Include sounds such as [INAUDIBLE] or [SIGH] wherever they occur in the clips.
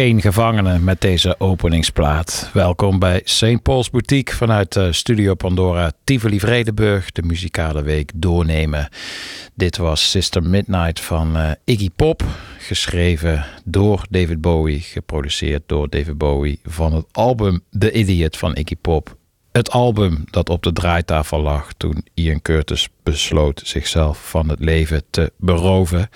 Geen gevangenen met deze openingsplaat. Welkom bij St. Paul's Boutique vanuit eh, Studio Pandora Tivoli Vredenburg. De muzikale week doornemen. Dit was Sister Midnight van eh, Iggy Pop. Geschreven door David Bowie. Geproduceerd door David Bowie. Van het album The Idiot van Iggy Pop. Het album dat op de draaitafel lag toen Ian Curtis besloot zichzelf van het leven te beroven.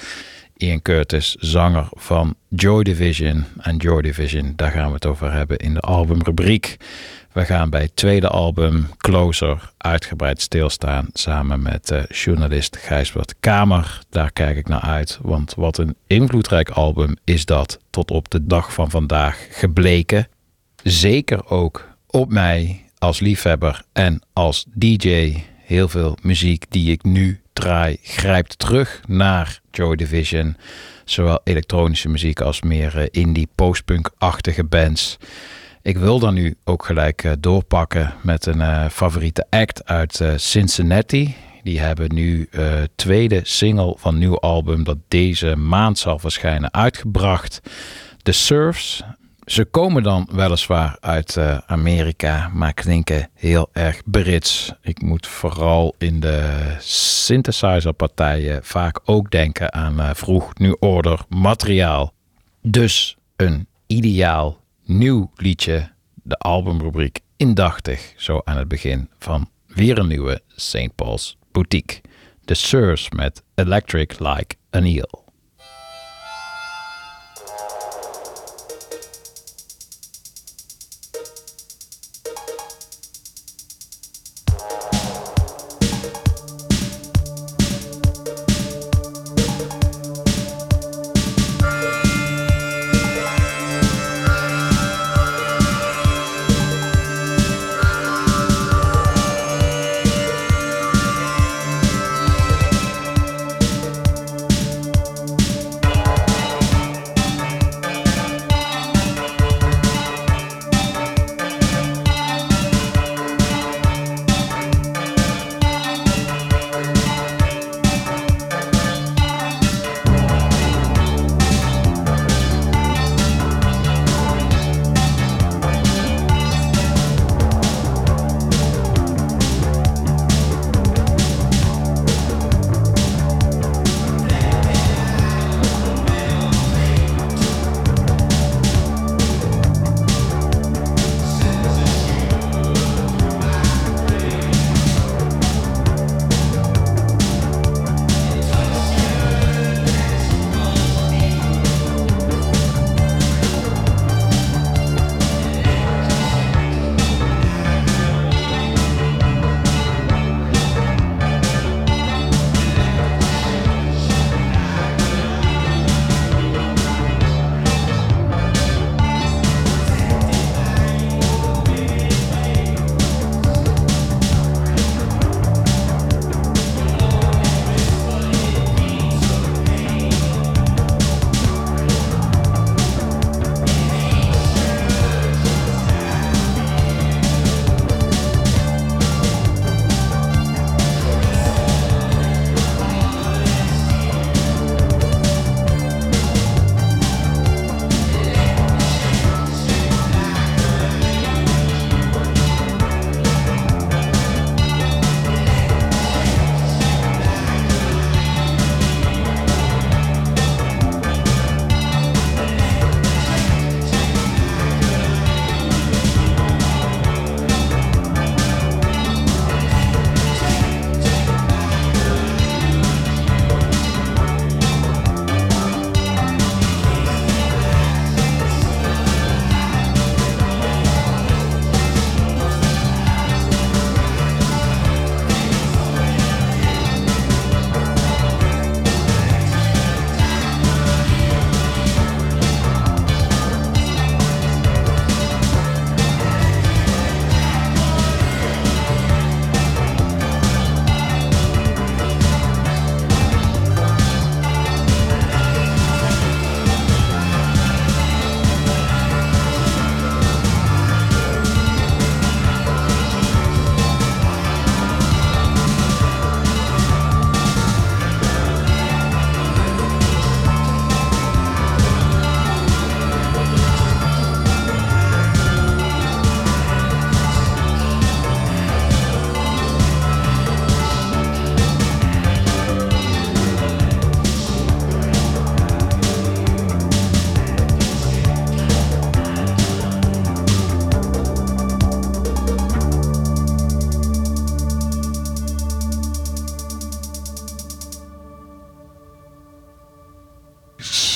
Ian Curtis, zanger van Joy Division. En Joy Division, daar gaan we het over hebben in de albumrubriek. We gaan bij het tweede album Closer uitgebreid stilstaan samen met uh, journalist Gijsbert Kamer. Daar kijk ik naar uit, want wat een invloedrijk album is dat tot op de dag van vandaag gebleken. Zeker ook op mij als liefhebber en als DJ. Heel veel muziek die ik nu draai grijpt terug naar Joy Division. Zowel elektronische muziek als meer uh, indie postpunk-achtige bands. Ik wil dan nu ook gelijk uh, doorpakken met een uh, favoriete act uit uh, Cincinnati. Die hebben nu tweede single van nieuw album dat deze maand zal verschijnen uitgebracht. The Surfs. Ze komen dan weliswaar uit Amerika, maar klinken heel erg Brits. Ik moet vooral in de synthesizerpartijen vaak ook denken aan vroeg New Order materiaal. Dus een ideaal nieuw liedje, de albumrubriek indachtig, zo aan het begin van weer een nieuwe St. Paul's Boutique. The Sirs met Electric Like an Eel.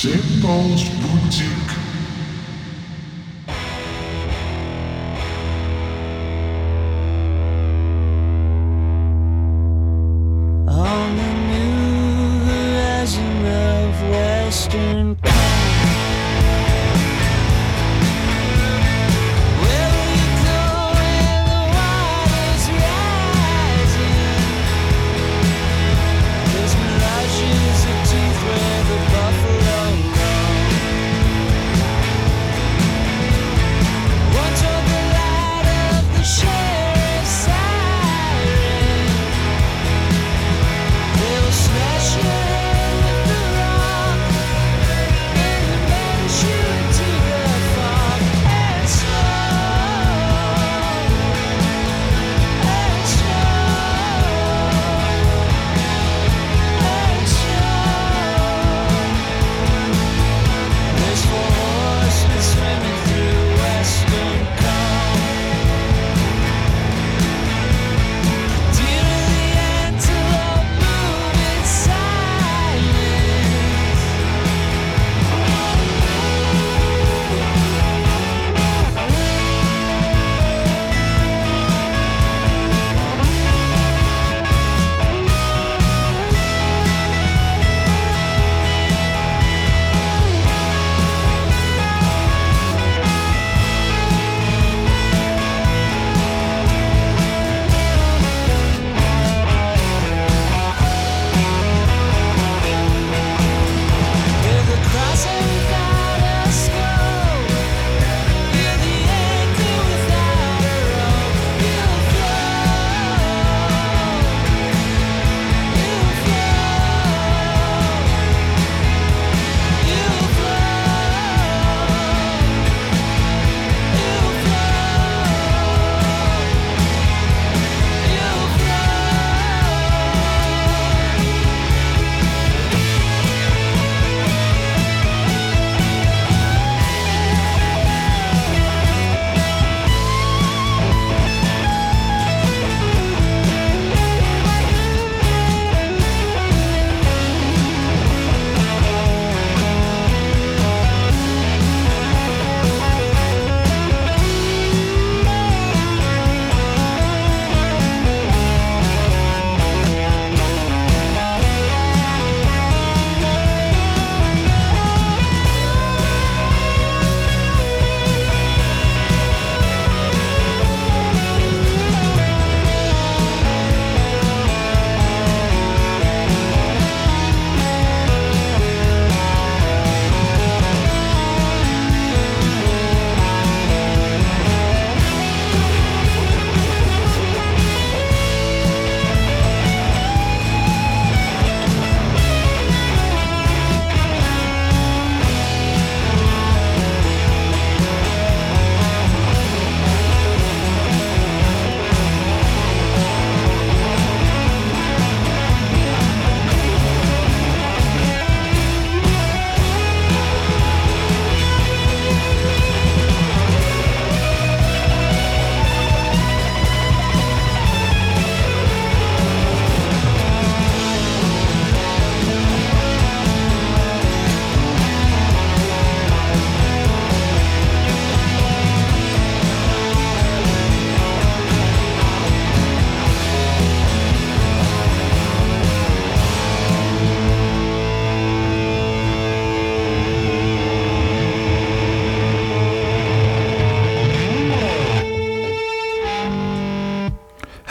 St. Paul's Boutique.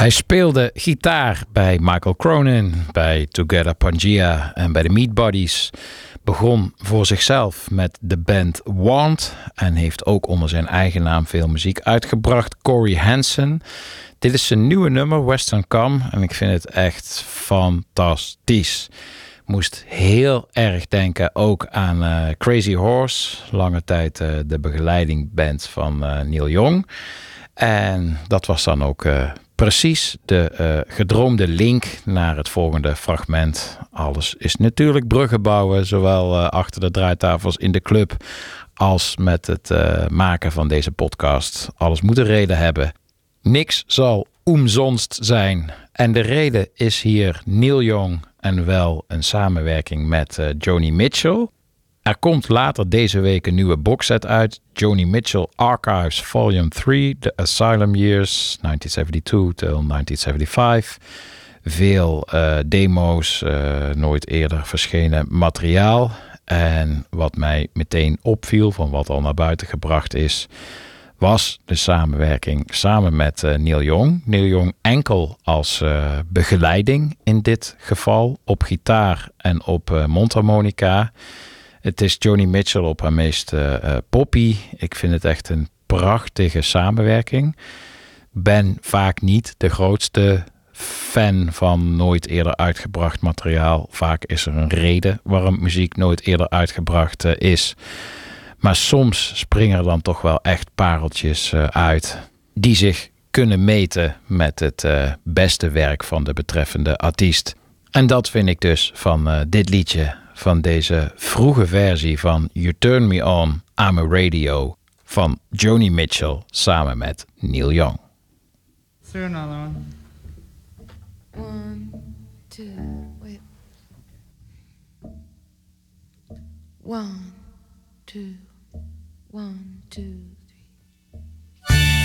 Hij speelde gitaar bij Michael Cronin, bij Together Pangea en bij de Meat Buddies. Begon voor zichzelf met de band Want en heeft ook onder zijn eigen naam veel muziek uitgebracht. Corey Hansen. Dit is zijn nieuwe nummer, Western Come, en ik vind het echt fantastisch. Moest heel erg denken ook aan eh, Crazy Horse, lange tijd eh, de begeleidingband van eh, Neil Young. En dat was dan ook precies de eh, gedroomde link naar het volgende fragment. Alles is natuurlijk bruggen bouwen, zowel eh, achter de draaitafels in de club als met het eh, maken van deze podcast. Alles moet een reden hebben. Niks zal omzonst zijn. En de reden is hier Neil Young en wel een samenwerking met Joni Mitchell. Er komt later deze week een nieuwe boxset uit. Joni Mitchell Archives Volume 3, The Asylum Years 1972 till 1975. Veel eh, demo's, eh, nooit eerder verschenen materiaal. En wat mij meteen opviel van wat al naar buiten gebracht is, was de samenwerking samen met eh, Neil Young. Neil Young enkel als begeleiding in dit geval op gitaar en op mondharmonica. Het is Joni Mitchell op haar meest eh, eh, poppy. Ik vind het echt een prachtige samenwerking. Ben vaak niet de grootste fan van nooit eerder uitgebracht materiaal. Vaak is er een reden waarom muziek nooit eerder uitgebracht eh, is. Maar soms springen er dan toch wel echt pareltjes uit die zich kunnen meten met het beste werk van de betreffende artiest. En dat vind ik dus van dit liedje, van deze vroege versie van You Turn Me On, I'm a Radio van Joni Mitchell samen met Neil Young. Let's do another one. One, two, wait. One, two, one, two, three.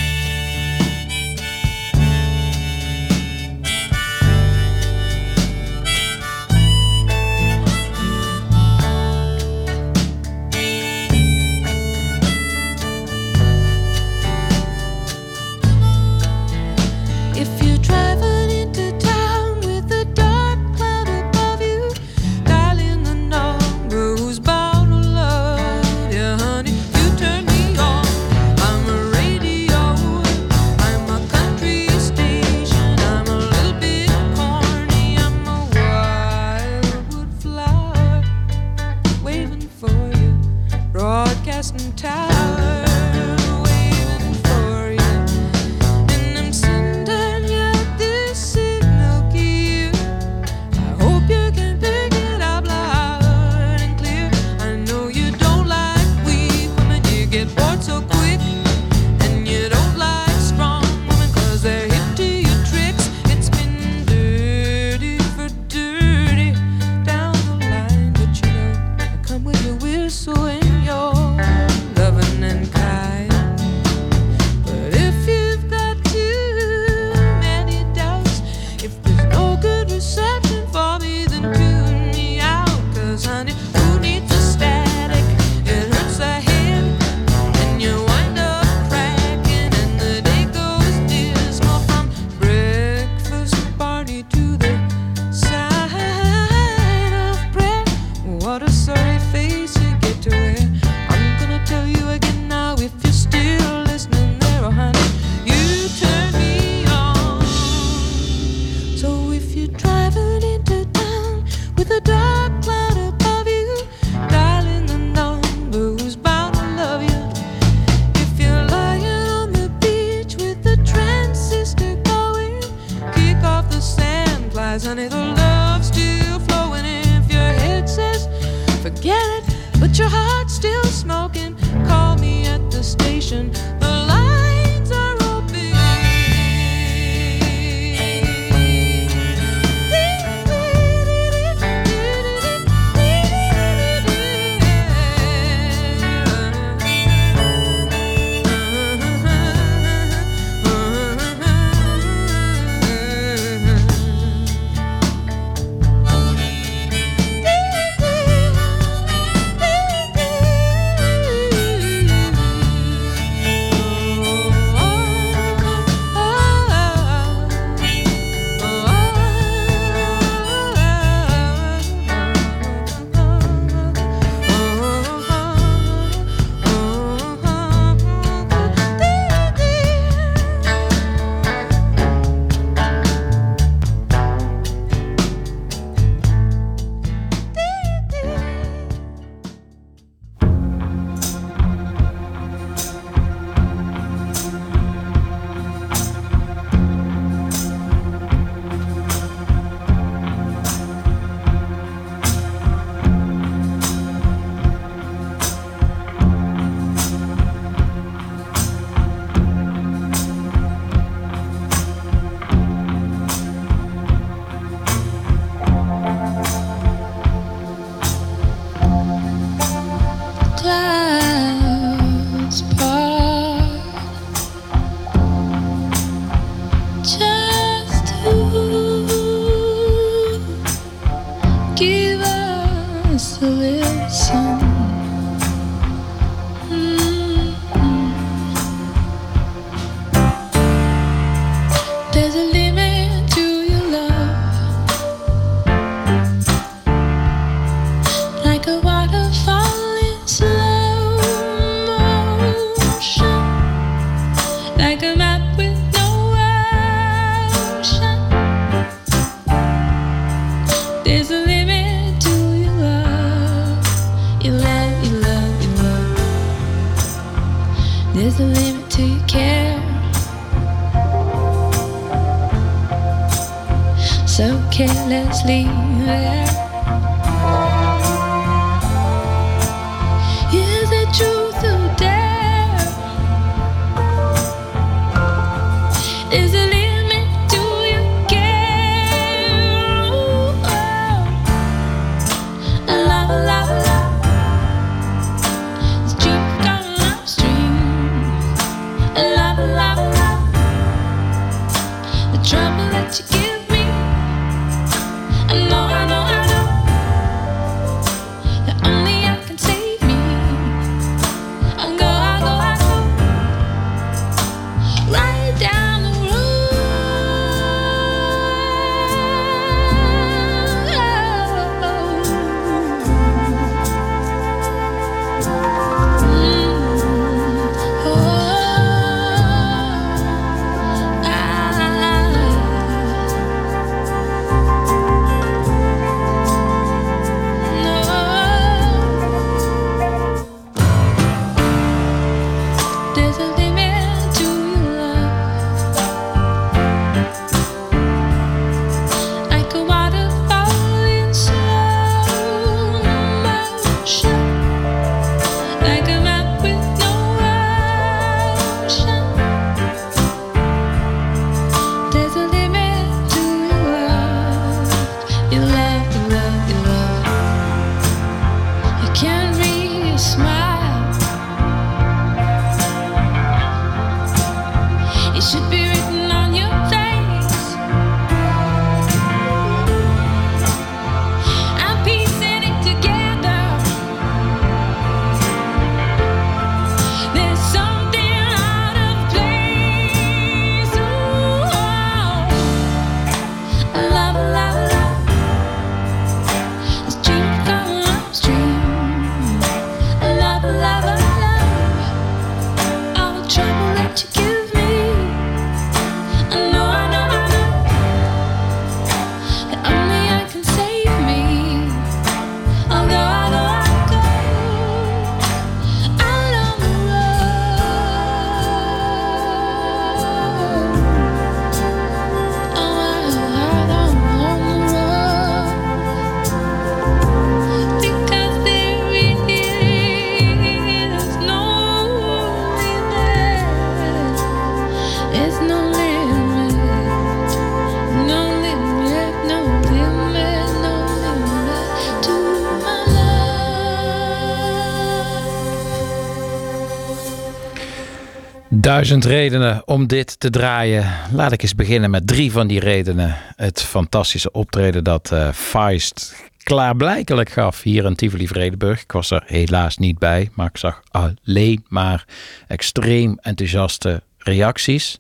Duizend redenen om dit te draaien. Laat ik eens beginnen met drie van die redenen. Het fantastische optreden dat eh Feist klaarblijkelijk gaf hier in Tivoli Vredenburg. Ik was er helaas niet bij, maar ik zag alleen maar extreem enthousiaste reacties.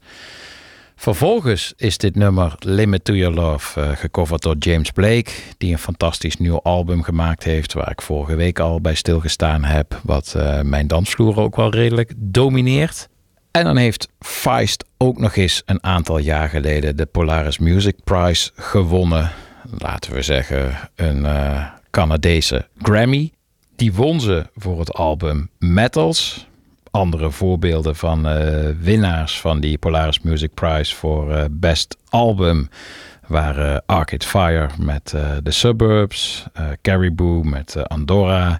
Vervolgens is dit nummer Limit to Your Love eh, gecoverd door James Blake, die een fantastisch nieuw album gemaakt heeft, waar ik vorige week al bij stilgestaan heb, wat eh, mijn dansvloer ook wel redelijk domineert. En dan heeft Feist ook nog eens een aantal jaar geleden de Polaris Music Prize gewonnen. Laten we zeggen een eh, Canadese Grammy. Die won ze voor het album Metals. Andere voorbeelden van eh, winnaars van die Polaris Music Prize voor eh, Best Album waren Arcade Fire met The Suburbs, Caribou met Andorra,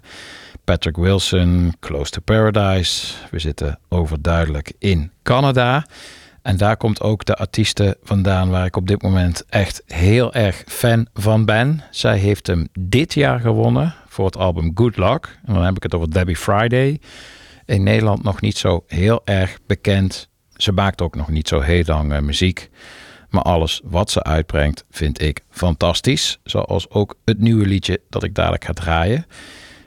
Patrick Wilson, Close to Paradise. We zitten overduidelijk in Canada. En daar komt ook de artieste vandaan waar ik op dit moment echt heel erg fan van ben. Zij heeft hem dit jaar gewonnen voor het album Good Luck. En dan heb ik het over Debbie Friday. In Nederland nog niet zo heel erg bekend. Ze maakt ook nog niet zo heel lang eh, muziek. Maar alles wat ze uitbrengt vind ik fantastisch. Zoals ook het nieuwe liedje dat ik dadelijk ga draaien.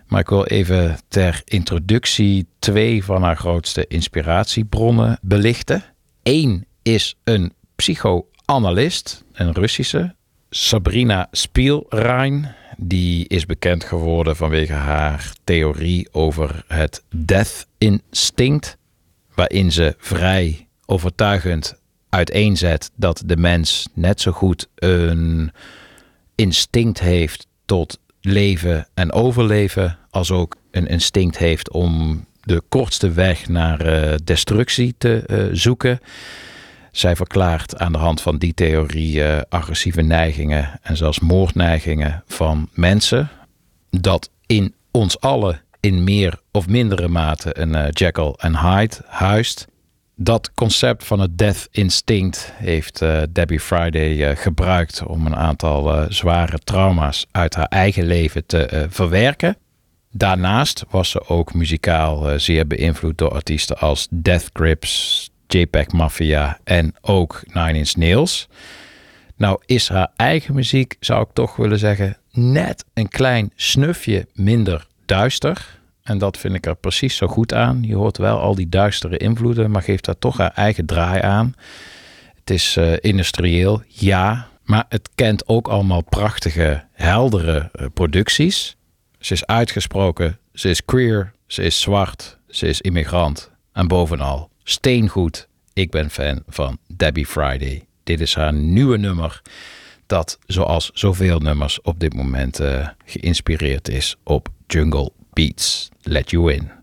Maar ik wil even ter introductie twee van haar grootste inspiratiebronnen belichten. Eén is een psychoanalist, een Russische, Sabrina Spielrein. Die is bekend geworden vanwege haar theorie over het death instinct. Waarin ze vrij overtuigend uiteenzet dat de mens net zo goed een instinct heeft tot leven en overleven, als ook een instinct heeft om de kortste weg naar eh, destructie te eh, zoeken. Zij verklaart aan de hand van die theorie eh, agressieve neigingen en zelfs moordneigingen van mensen. Dat in ons allen in meer of mindere mate een Jekyll en Hyde huist. Dat concept van het death instinct heeft eh, Debbie Friday eh, gebruikt om een aantal eh, zware trauma's uit haar eigen leven te verwerken. Daarnaast was ze ook muzikaal zeer beïnvloed door artiesten als Death Grips, JPEG Mafia en ook Nine Inch Nails. Nou is haar eigen muziek, zou ik toch willen zeggen, net een klein snufje minder duister. En dat vind ik er precies zo goed aan. Je hoort wel al die duistere invloeden, maar geeft daar toch haar eigen draai aan. Het is eh, industrieel, ja, maar het kent ook allemaal prachtige, heldere eh, producties. Ze is uitgesproken, ze is queer, ze is zwart, ze is immigrant. En bovenal, steengoed. Ik ben fan van Debbie Friday. Dit is haar nieuwe nummer, dat zoals zoveel nummers op dit moment eh, geïnspireerd is op Jungle Beats. Let you in.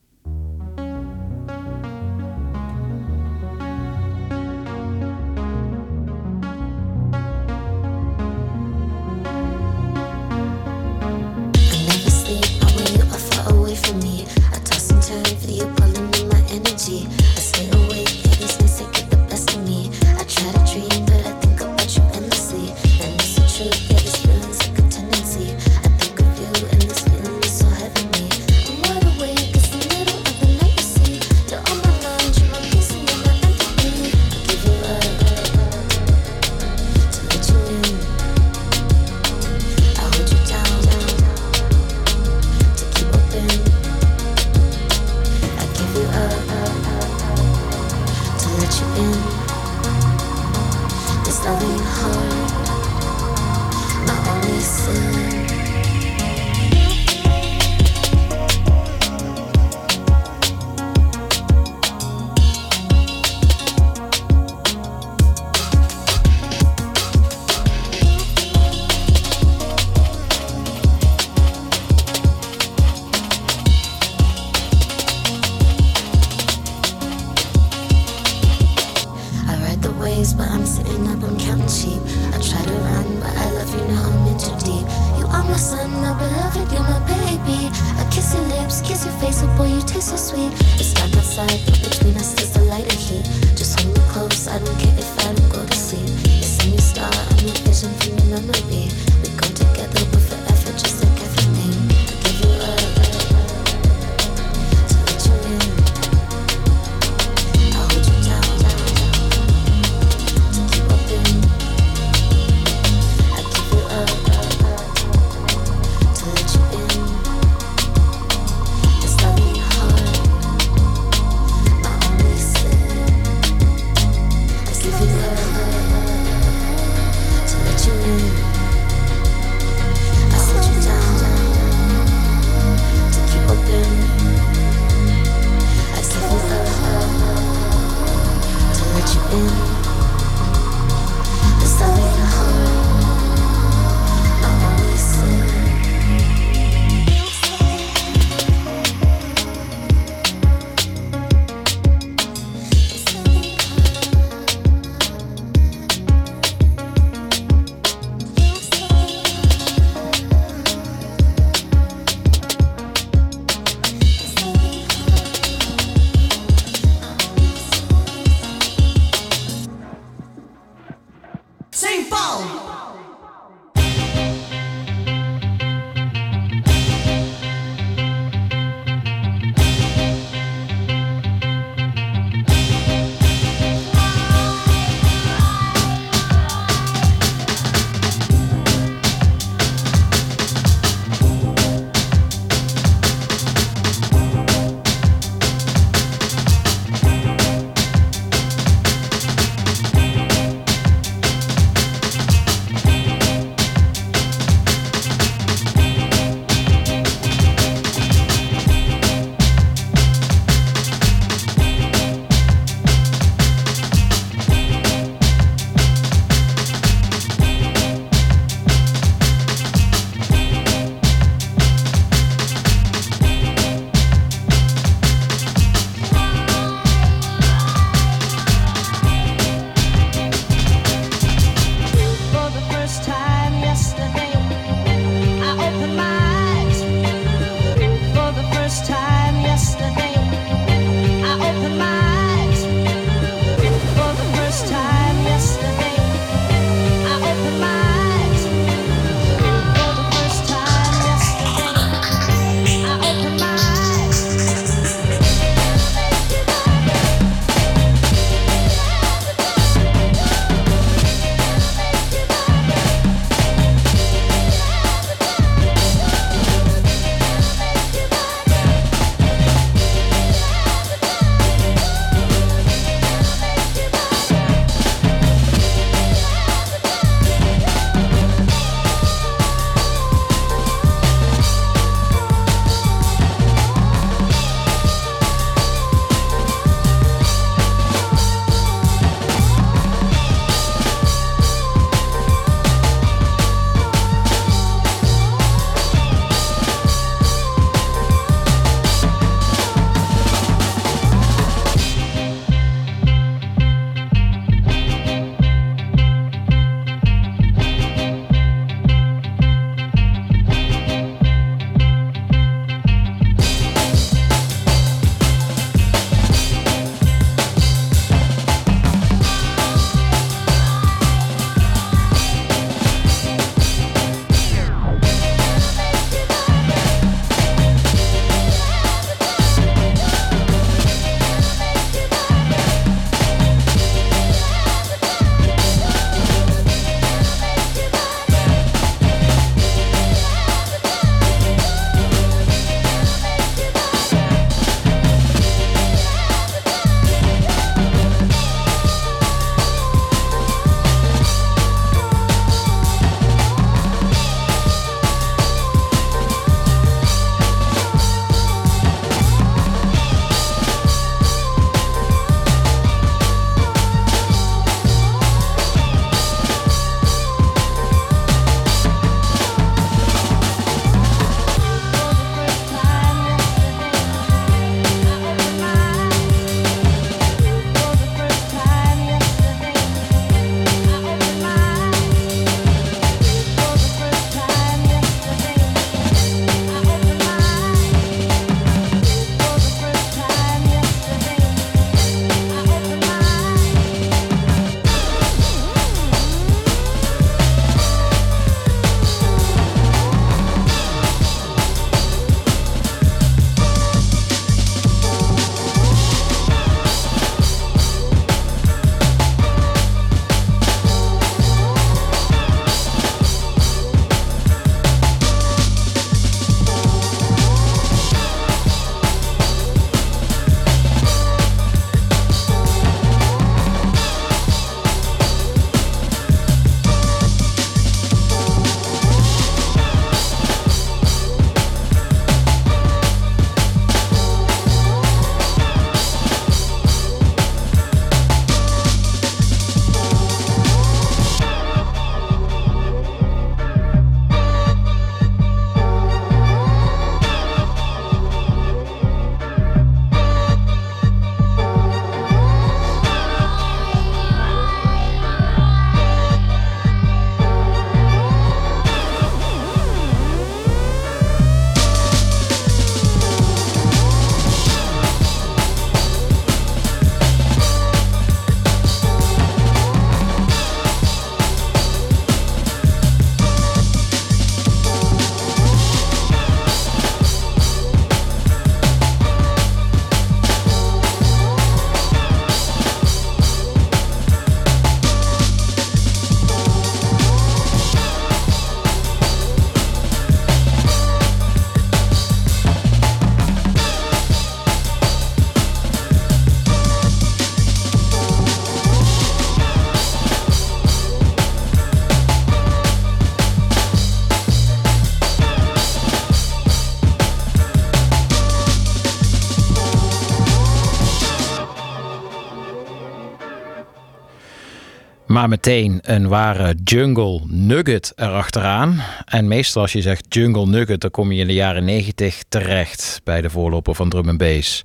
Maar meteen een ware jungle nugget erachteraan. En meestal als je zegt jungle nugget, dan kom je in de jaren 90 terecht bij de voorloper van drum and bass.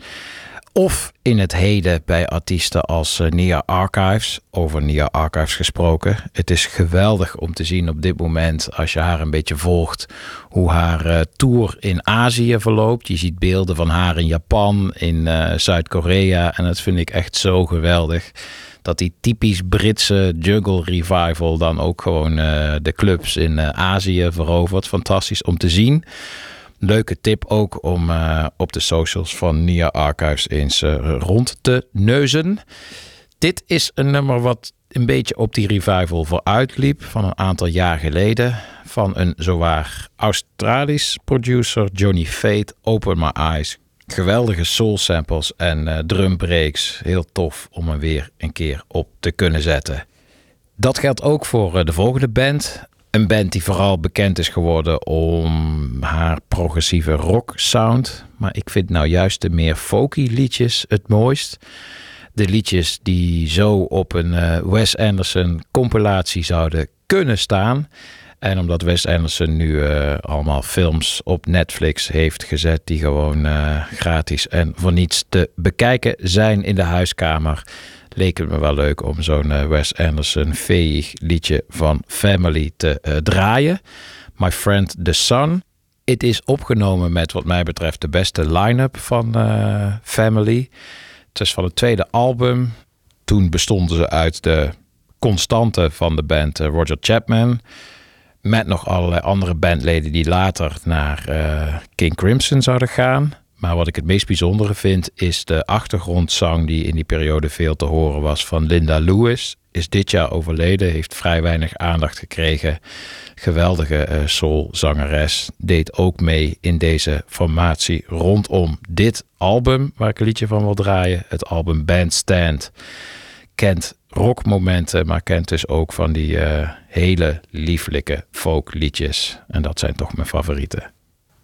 Of in het heden bij artiesten als eh, Nia Archives. Over Nia Archives gesproken. Het is geweldig om te zien op dit moment, als je haar een beetje volgt, hoe haar eh, tour in Azië verloopt. Je ziet beelden van haar in Japan, in eh, Zuid-Korea. En dat vind ik echt zo geweldig. Dat die typisch Britse jungle revival dan ook gewoon eh, de clubs in eh, Azië verovert. Fantastisch om te zien. Leuke tip ook om eh, op de socials van Nia Archives eens rond te neuzen. Dit is een nummer wat een beetje op die revival vooruitliep van een aantal jaar geleden. Van een zowaar Australisch producer, Johnny Fate, Open My Eyes. Geweldige soul samples en eh, drum breaks. Heel tof om hem weer een keer op te kunnen zetten. Dat geldt ook voor eh, de volgende band. Een band die vooral bekend is geworden om haar progressieve rock sound. Maar ik vind nou juist de meer folky liedjes het mooist. De liedjes die zo op een eh, Wes Anderson compilatie zouden kunnen staan. En omdat Wes Anderson nu eh, allemaal films op Netflix heeft gezet die gewoon eh, gratis en voor niets te bekijken zijn in de huiskamer, leek het me wel leuk om zo'n eh, Wes Anderson veeg liedje van Family te draaien. My Friend the Sun. Het is opgenomen met wat mij betreft de beste line-up van Family. Het is van het tweede album. Toen bestonden ze uit de constante van de band Roger Chapman. Met nog allerlei andere bandleden die later naar eh, King Crimson zouden gaan. Maar wat ik het meest bijzondere vind is de achtergrondzang die in die periode veel te horen was van Linda Lewis. Is dit jaar overleden, heeft vrij weinig aandacht gekregen. Geweldige eh, soulzangeres. Deed ook mee in deze formatie rondom dit album waar ik een liedje van wil draaien. Het album Bandstand kent rockmomenten, maar kent dus ook van die eh, hele lieflijke folkliedjes. En dat zijn toch mijn favorieten.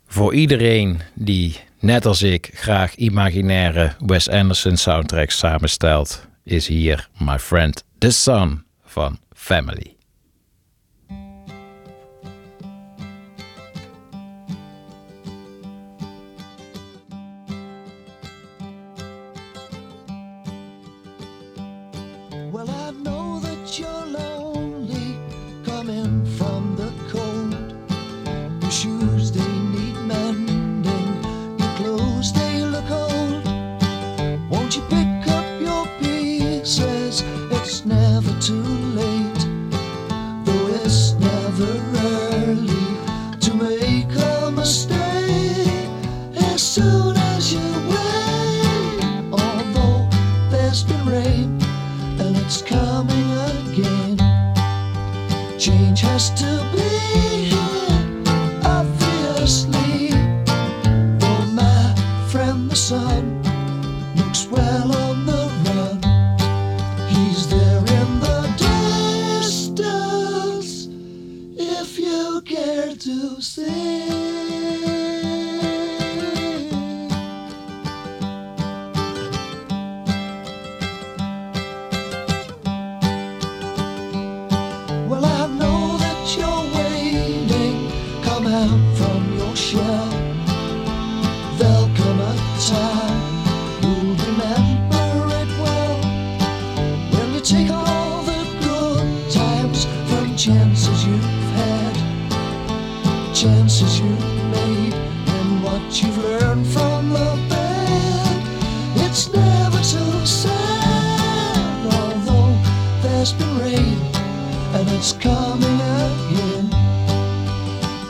Voor iedereen die, net als ik, graag imaginaire Wes Anderson soundtracks samenstelt, is hier My Friend The Sun van Family.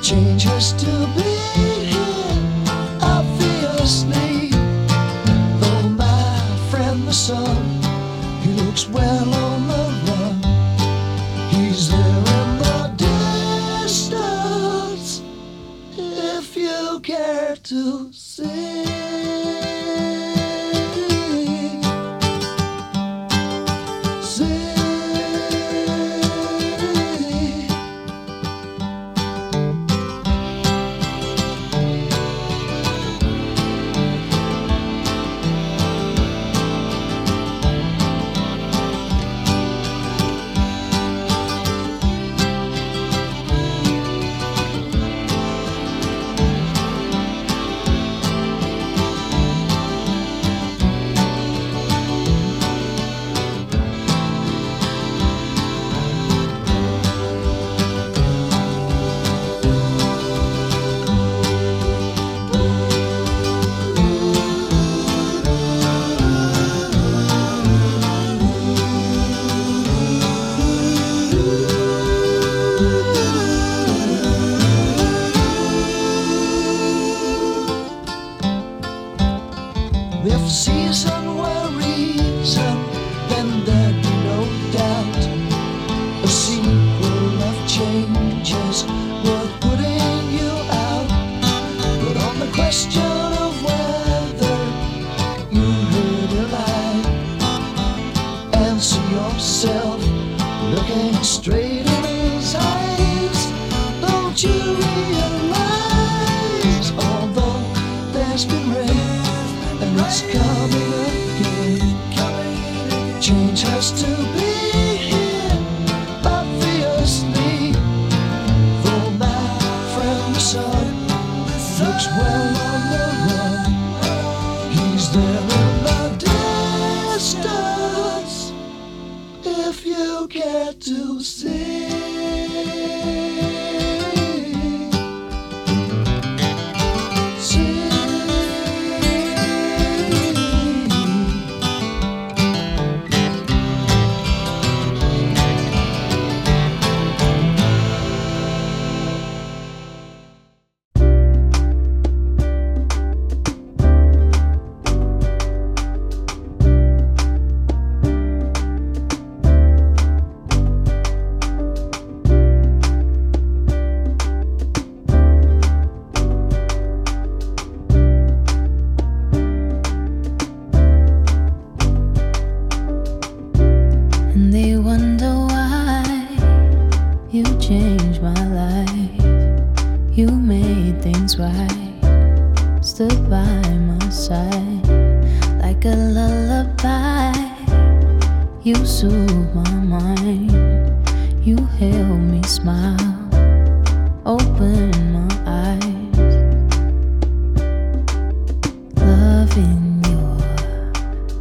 Change has to be here, obviously. Though my friend the sun, he looks well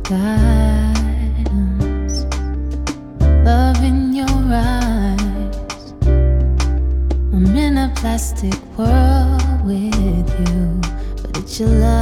guidance, love in your eyes. I'm in a plastic world with you, but it's your love.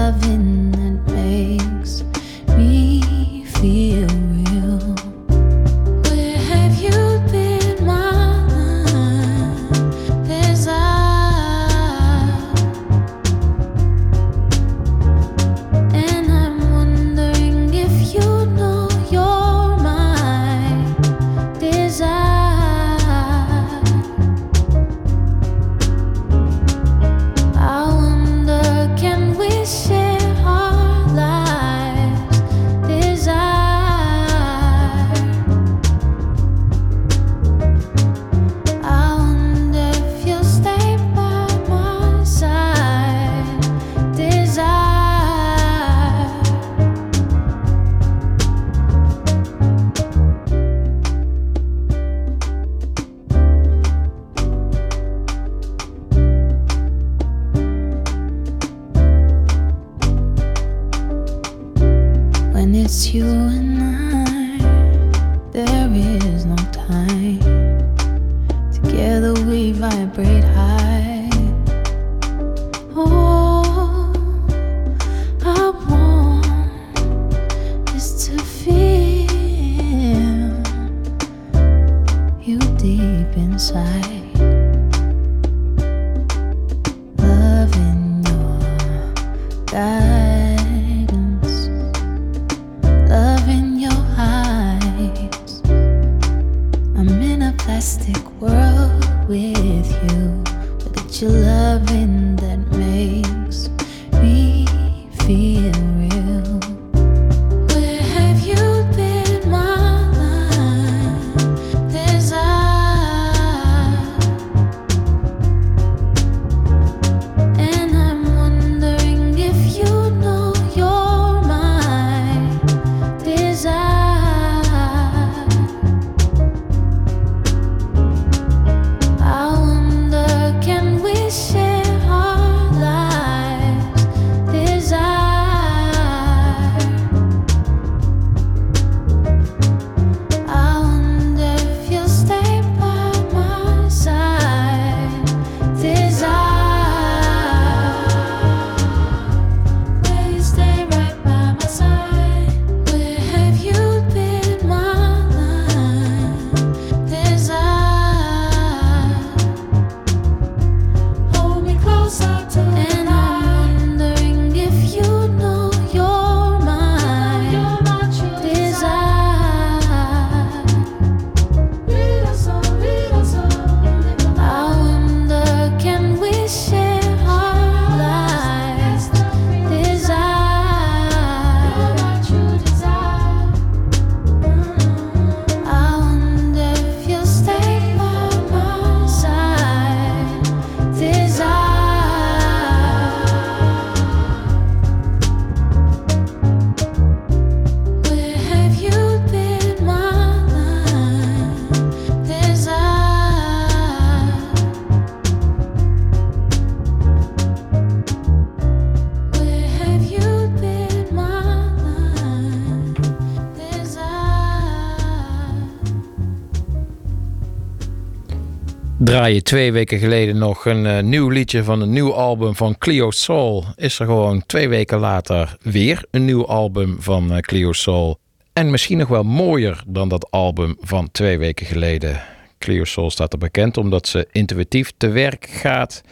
Draai je twee weken geleden nog een eh, nieuw liedje van een nieuw album van Clio Soul, is er gewoon twee weken later weer een nieuw album van eh, Clio Soul. En misschien nog wel mooier dan dat album van twee weken geleden. Clio Soul staat er bekend omdat ze intuïtief te werk gaat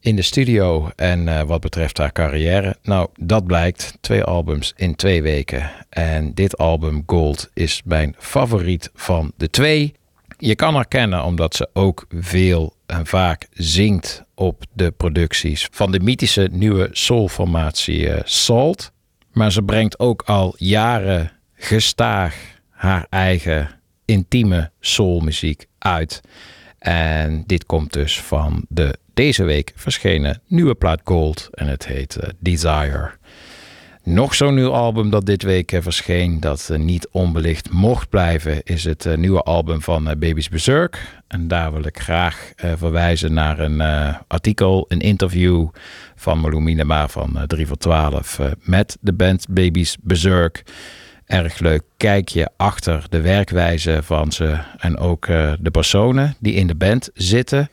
in de studio. En eh, wat betreft haar carrière, nou dat blijkt. Twee albums in twee weken. En dit album Gold is mijn favoriet van de twee. Je kan haar kennen omdat ze ook veel en vaak zingt op de producties van de mythische nieuwe soulformatie eh, Salt. Maar ze brengt ook al jaren gestaag haar eigen intieme soulmuziek uit. En dit komt dus van de deze week verschenen nieuwe plaat Gold en het heet eh, Desire. Nog zo'n nieuw album dat dit week eh, verscheen, dat eh, niet onbelicht mocht blijven, is het eh, nieuwe album van Baby's Berserk. En daar wil ik graag verwijzen naar een artikel, een interview van Malou Minema van eh, 3 voor 12 eh, met de band Baby's Berserk. Erg leuk kijkje achter de werkwijze van ze en ook de personen die in de band zitten.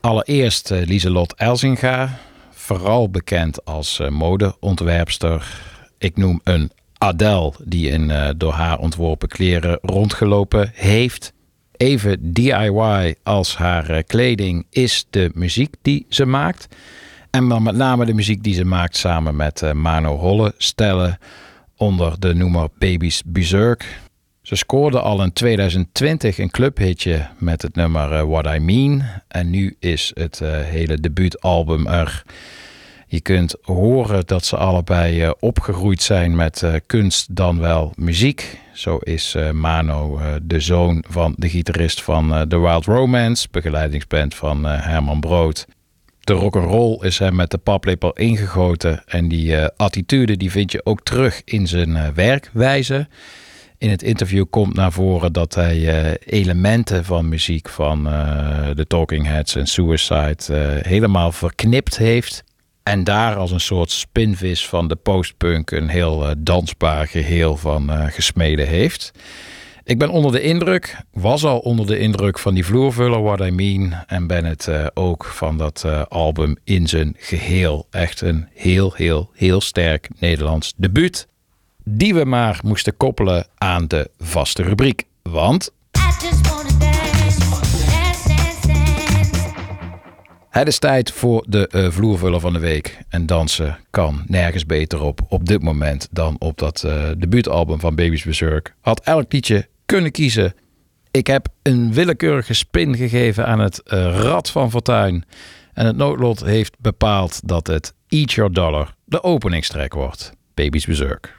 Allereerst Lieselot Elzinga, vooral bekend als eh, modeontwerpster. Ik noem een Adele die in eh, door haar ontworpen kleren rondgelopen heeft. Even DIY als haar eh, kleding is de muziek die ze maakt. En dan met name de muziek die ze maakt samen met eh, Mano Holle stellen onder de noemer Baby's Berserk. Ze scoorde al in 2020 een clubhitje met het nummer eh, What I Mean. En nu is het eh, hele debuutalbum er. Je kunt horen dat ze allebei eh, opgegroeid zijn met kunst dan wel muziek. Zo is Mano de zoon van de gitarist van The Wild Romance, begeleidingsband van Herman Brood. De rock'n'roll is hem met de paplepel ingegoten en die attitude die vind je ook terug in zijn werkwijze. In het interview komt naar voren dat hij eh, elementen van muziek van eh, de Talking Heads en Suicide eh, helemaal verknipt heeft. En daar als een soort spinvis van de postpunk een heel eh, dansbaar geheel van eh, gesmeden heeft. Ik ben onder de indruk, was al onder de indruk van die vloervuller What I Mean. En ben het eh, ook van dat eh, album in zijn geheel. Echt een heel, heel, heel sterk Nederlands debuut. Die we maar moesten koppelen aan de vaste rubriek. Want het is tijd voor de eh, vloervuller van de week. En dansen kan nergens beter op op dit moment dan op dat eh, debuutalbum van Baby's Berserk. Had elk liedje kunnen kiezen. Ik heb een willekeurige spin gegeven aan het eh, rad van Fortuin. En het noodlot heeft bepaald dat het Eat Your Dollar de openingstrek wordt. Baby's Berserk.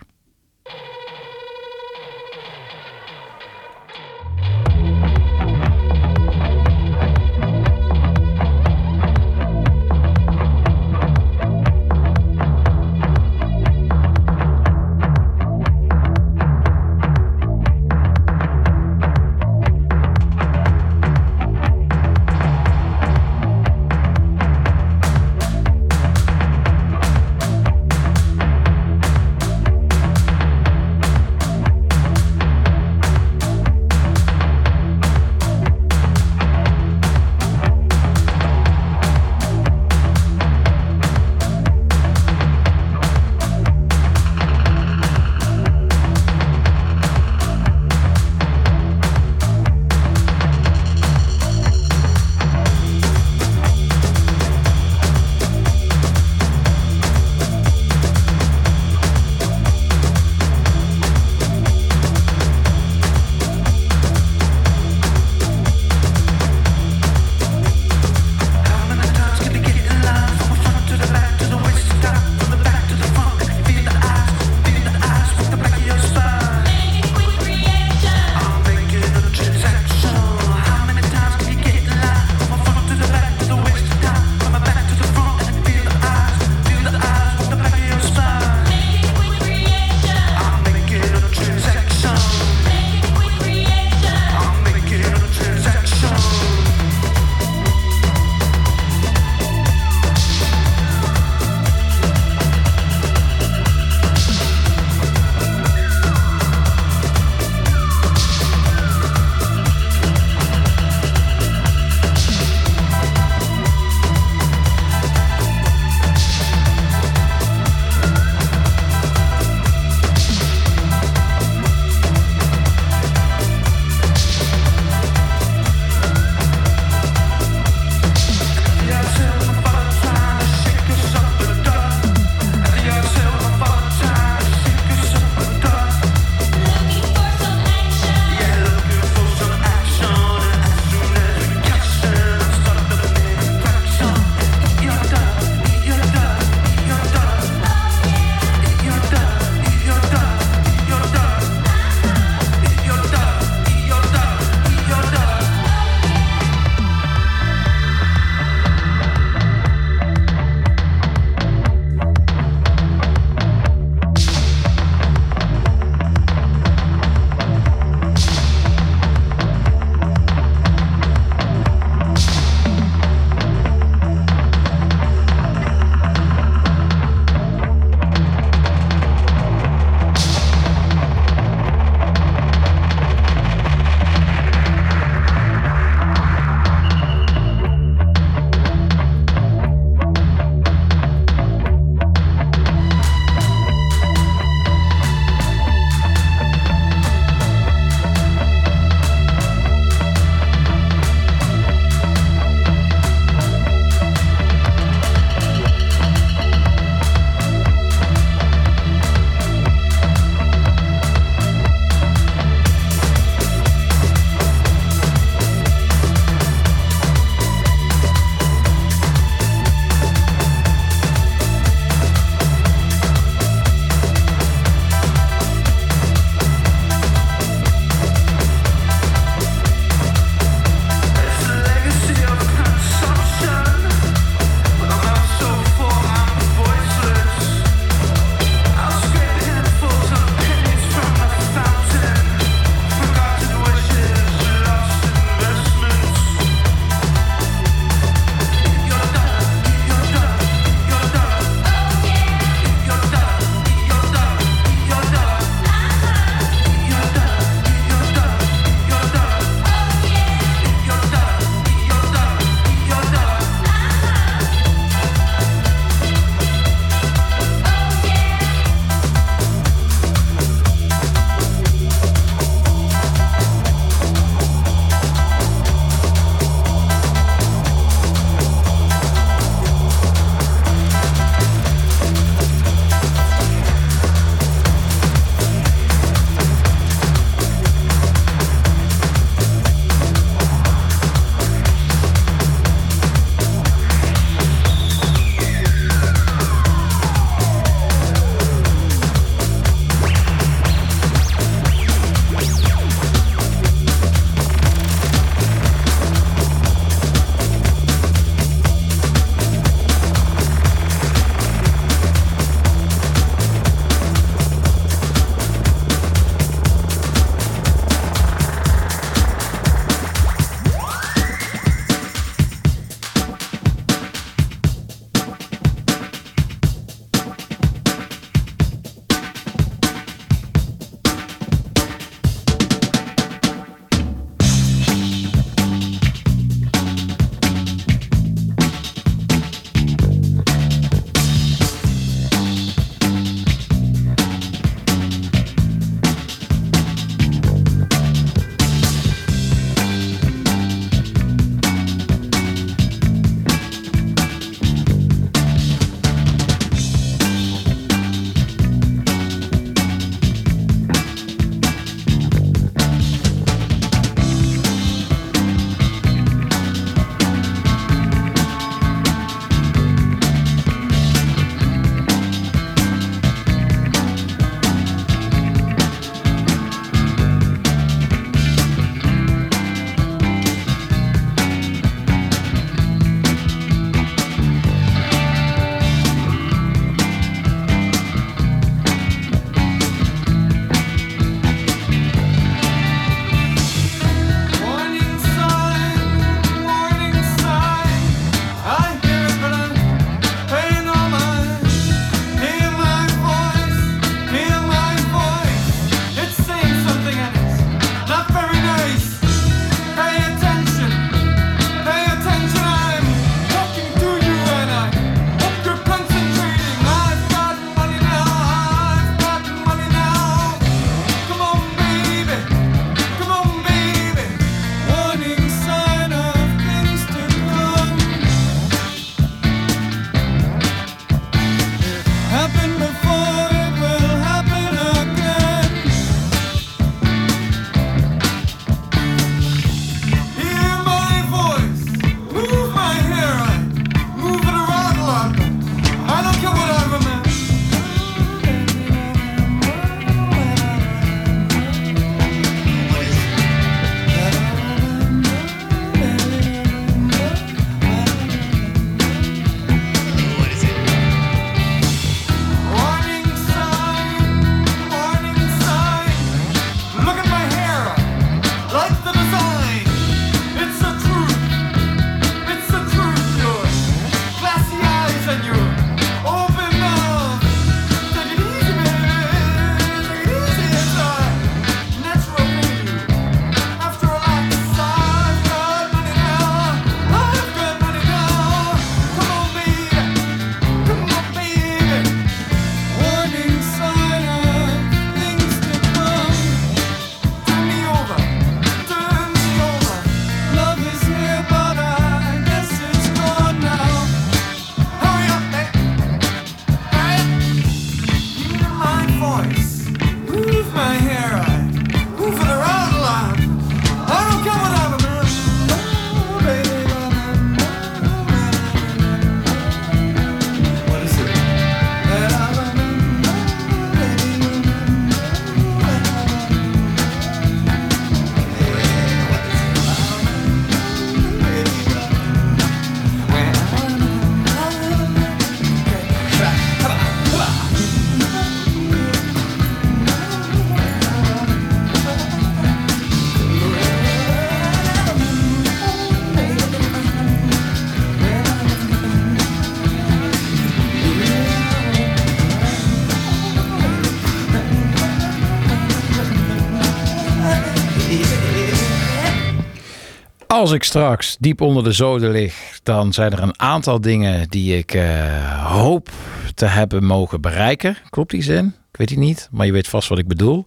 Als ik straks diep onder de zoden lig, dan zijn er een aantal dingen die ik eh, hoop te hebben mogen bereiken. Klopt die zin? Ik weet het niet, maar je weet vast wat ik bedoel.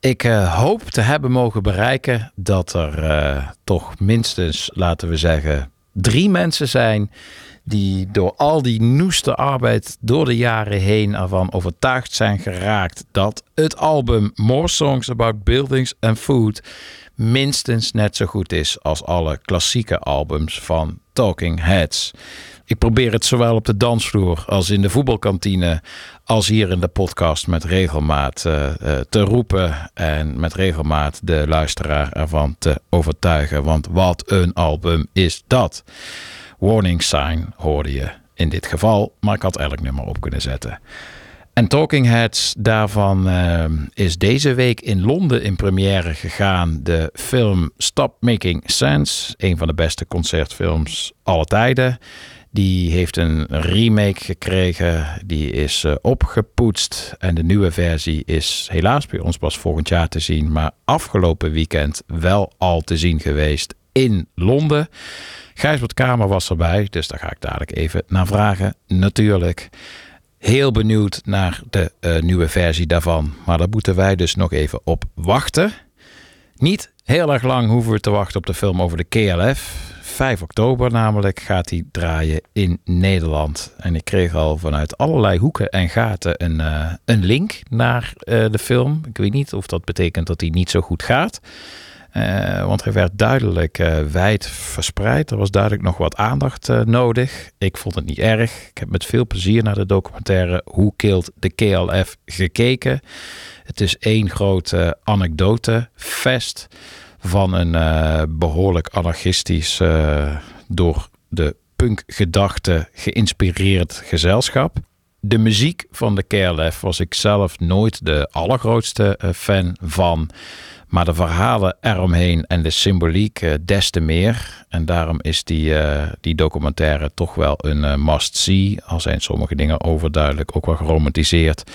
Ik eh, hoop te hebben mogen bereiken dat er eh, toch minstens, laten we zeggen, drie mensen zijn die door al die noeste arbeid door de jaren heen ervan overtuigd zijn geraakt dat het album More Songs About Buildings and Food minstens net zo goed is als alle klassieke albums van Talking Heads. Ik probeer het zowel op de dansvloer als in de voetbalkantine, als hier in de podcast met regelmaat eh, eh, te roepen en met regelmaat de luisteraar ervan te overtuigen. Want wat een album is dat! Warning sign hoorde je in dit geval, maar ik had elk nummer op kunnen zetten. En Talking Heads, daarvan eh, is deze week in Londen in première gegaan de film Stop Making Sense. Een van de beste concertfilms aller tijden. Die heeft een remake gekregen, die is eh, opgepoetst en de nieuwe versie is helaas bij ons pas volgend jaar te zien, maar afgelopen weekend wel al te zien geweest in Londen. Gijsbert Kamer was erbij, dus daar ga ik dadelijk even naar vragen. Natuurlijk heel benieuwd naar de eh, nieuwe versie daarvan. Maar daar moeten wij dus nog even op wachten. Niet heel erg lang hoeven we te wachten op de film over de KLF. 5 oktober namelijk gaat hij draaien in Nederland. En ik kreeg al vanuit allerlei hoeken en gaten een, eh, een link naar eh, de film. Ik weet niet of dat betekent dat hij niet zo goed gaat. Eh, want hij werd duidelijk eh, wijd verspreid. Er was duidelijk nog wat aandacht eh, nodig. Ik vond het niet erg. Ik heb met veel plezier naar de documentaire Hoe Killed the KLF gekeken. Het is één grote anekdotefest van een eh, behoorlijk anarchistisch, door de punkgedachte geïnspireerd gezelschap. De muziek van de KLF was ik zelf nooit de allergrootste fan van. Maar de verhalen eromheen en de symboliek eh, des te meer. En daarom is die, eh, die documentaire toch wel een eh, must-see. Al zijn sommige dingen overduidelijk ook wel geromantiseerd.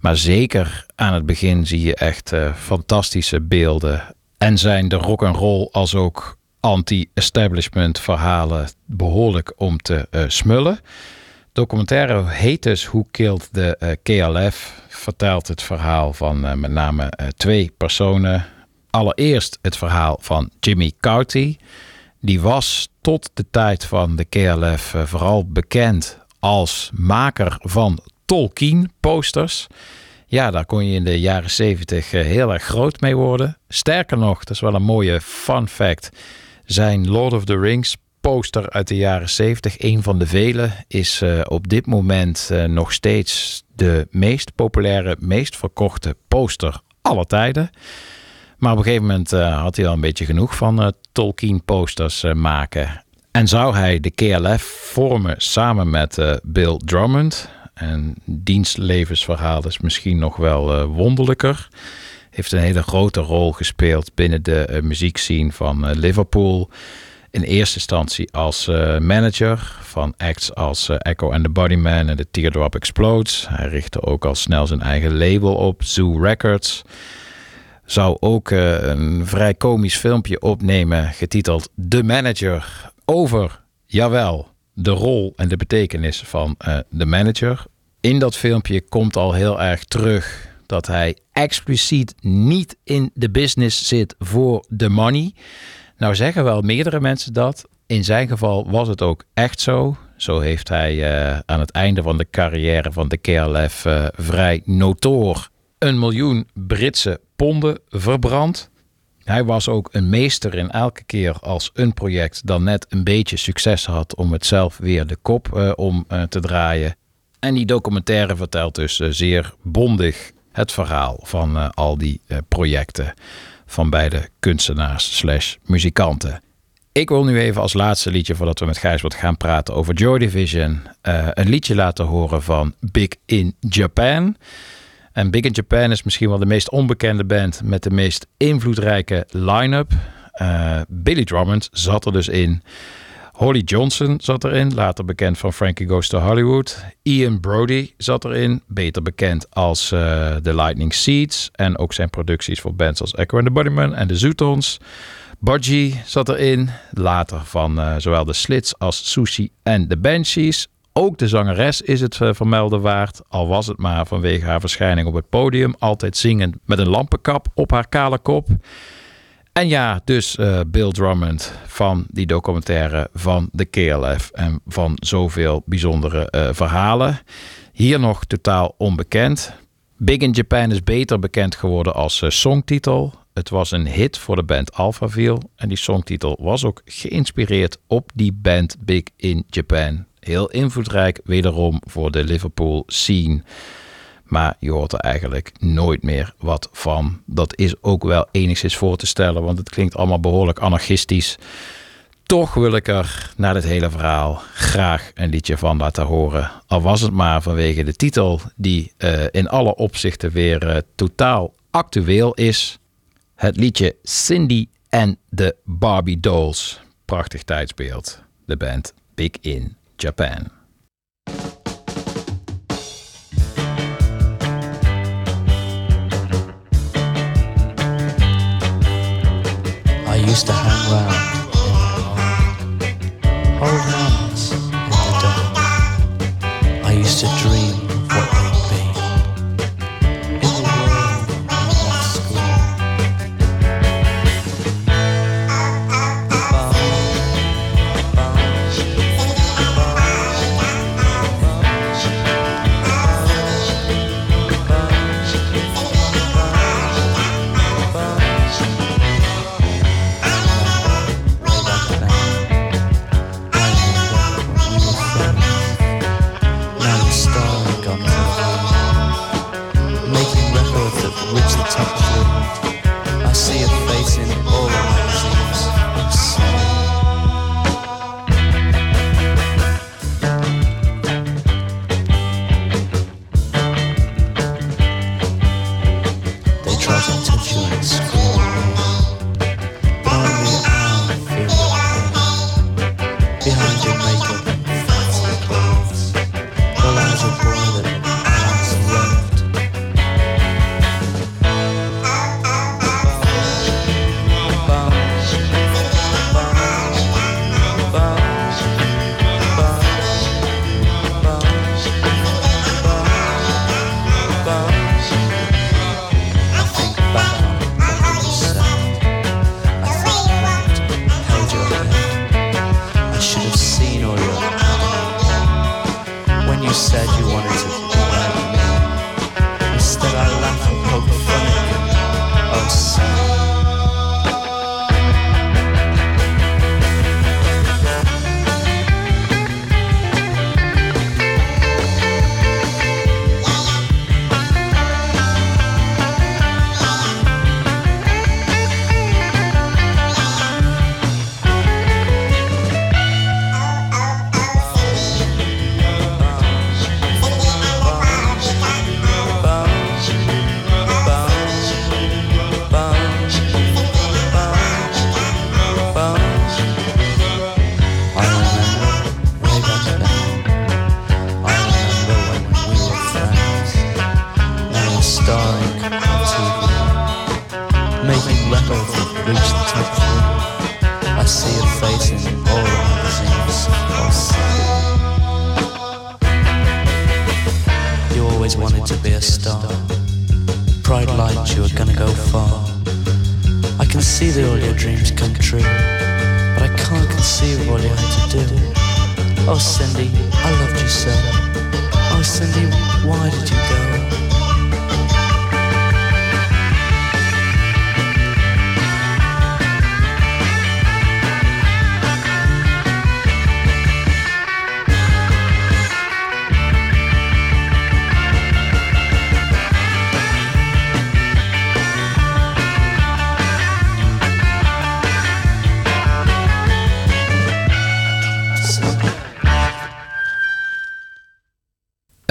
Maar zeker aan het begin zie je echt fantastische beelden. En zijn de rock and roll als ook anti-establishment verhalen behoorlijk om te smullen. Documentaire heet dus Who Killed the KLF. Vertelt het verhaal van eh, met name eh, twee personen. Allereerst het verhaal van Jimmy Cauty. Die was tot de tijd van de KLF eh, vooral bekend als maker van Tolkien posters. Ja, daar kon je in de jaren 70 heel erg groot mee worden. Sterker nog, dat is wel een mooie fun fact. Zijn Lord of the Rings poster uit de jaren 70, een van de vele, is eh, op dit moment eh, nog steeds de meest populaire, meest verkochte poster aller tijden. Maar op een gegeven moment eh, had hij al een beetje genoeg van Tolkien posters maken. En zou hij de KLF vormen samen met Bill Drummond. En diens levensverhaal is misschien nog wel wonderlijker. Heeft een hele grote rol gespeeld binnen de eh, muziekscene van Liverpool. In eerste instantie als eh, manager van acts als eh, Echo and the Bunnymen en The Teardrop Explodes. Hij richtte ook al snel zijn eigen label op, Zoo Records zou ook eh, een vrij komisch filmpje opnemen getiteld De Manager over, jawel, de rol en de betekenis van de manager. In dat filmpje komt al heel erg terug dat hij expliciet niet in de business zit voor de money. Nou zeggen wel meerdere mensen dat. In zijn geval was het ook echt zo. Zo heeft hij eh, aan het einde van de carrière van de KLF eh, vrij notoor een miljoen Britse ponden verbrand. Hij was ook een meester in elke keer als een project dan net een beetje succes had om het zelf weer de kop eh, om te draaien. En die documentaire vertelt dus zeer bondig het verhaal van al die projecten van beide kunstenaars slash muzikanten. Ik wil nu even als laatste liedje, voordat we met Gijsbert gaan praten over Joy Division, eh, een liedje laten horen van Big in Japan. En Big in Japan is misschien wel de meest onbekende band met de meest invloedrijke line-up. Eh, Billy Drummond zat er dus in. Holly Johnson zat erin, later bekend van Frankie Goes to Hollywood. Ian Brody zat erin, beter bekend als eh The Lightning Seeds. En ook zijn producties voor bands als Echo and the Bunnymen en de Zootons. Budgie zat erin, later van eh, zowel de Slits als Sushi en de Banshees. Ook de zangeres is het eh, vermelden waard, al was het maar vanwege haar verschijning op het podium. Altijd zingend met een lampenkap op haar kale kop. En ja, dus eh, Bill Drummond van die documentaire van de KLF en van zoveel bijzondere eh, verhalen. Hier nog totaal onbekend. Big in Japan is beter bekend geworden als eh, songtitel. Het was een hit voor de band Alphaville en die songtitel was ook geïnspireerd op die band Big in Japan. Heel invloedrijk wederom voor de Liverpool scene. Maar je hoort er eigenlijk nooit meer wat van. Dat is ook wel enigszins voor te stellen, want het klinkt allemaal behoorlijk anarchistisch. Toch wil ik er na dit hele verhaal graag een liedje van laten horen. Al was het maar vanwege de titel, die eh, in alle opzichten weer eh, totaal actueel is. Het liedje Cindy and the Barbie Dolls. Prachtig tijdsbeeld. De band Big in Japan. Used to hang round in the park, hold hands in the dark. I used to dream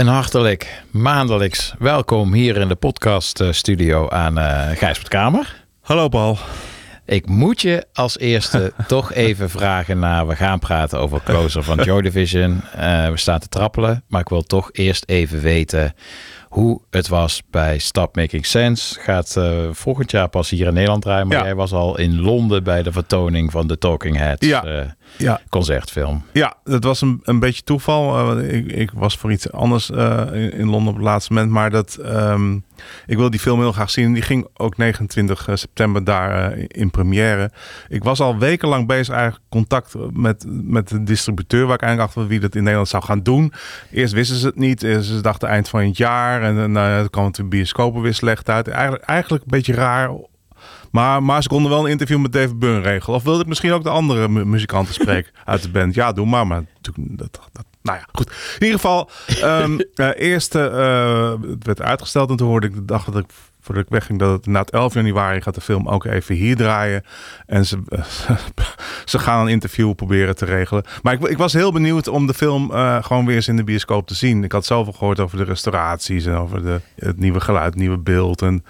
Een hartelijk maandelijks welkom hier in de podcast eh, studio aan eh Gijsbert Kamer. Hallo Paul. Ik moet je als eerste [LAUGHS] toch even vragen naar... We gaan praten over Closer van Joy Division. Eh, we staan te trappelen. Maar ik wil toch eerst even weten hoe het was bij Stop Making Sense. Gaat eh, volgend jaar pas hier in Nederland draaien. Maar Ja. jij was al in Londen bij de vertoning van de Talking Heads Ja. Eh, Ja, concertfilm. Ja, dat was een, een beetje toeval. Eh, ik, ik was voor iets anders eh, in, in Londen op het laatste moment. Maar dat, ehm, ik wil die film heel graag zien. Die ging ook 29 september daar eh, in première. Ik was al wekenlang bezig eigenlijk contact met, met de distributeur... waar ik eigenlijk achter wie dat in Nederland zou gaan doen. Eerst wisten ze het niet. Eh, Ze dachten eind van het jaar. En dan uh, kwam het de bioscopen weer slecht uit. Eigenlijk, eigenlijk een beetje raar maar, maar ze konden wel een interview met David Byrne regelen. Of wilde ik misschien ook de andere mu- muzikanten spreken [LAUGHS] uit de band? Ja, doe maar. Maar natuurlijk, dat, dat, nou ja, goed. In ieder geval, ehm [LAUGHS] eh, eerst eh, het werd uitgesteld. En toen hoorde ik de dag dat ik, voordat ik wegging, dat het na het 11 januari gaat de film ook even hier draaien. En ze, [LAUGHS] ze gaan een interview proberen te regelen. Maar ik, ik was heel benieuwd om de film eh, gewoon weer eens in de bioscoop te zien. Ik had zoveel gehoord over de restauraties en over de, het nieuwe geluid, het nieuwe beeld. En,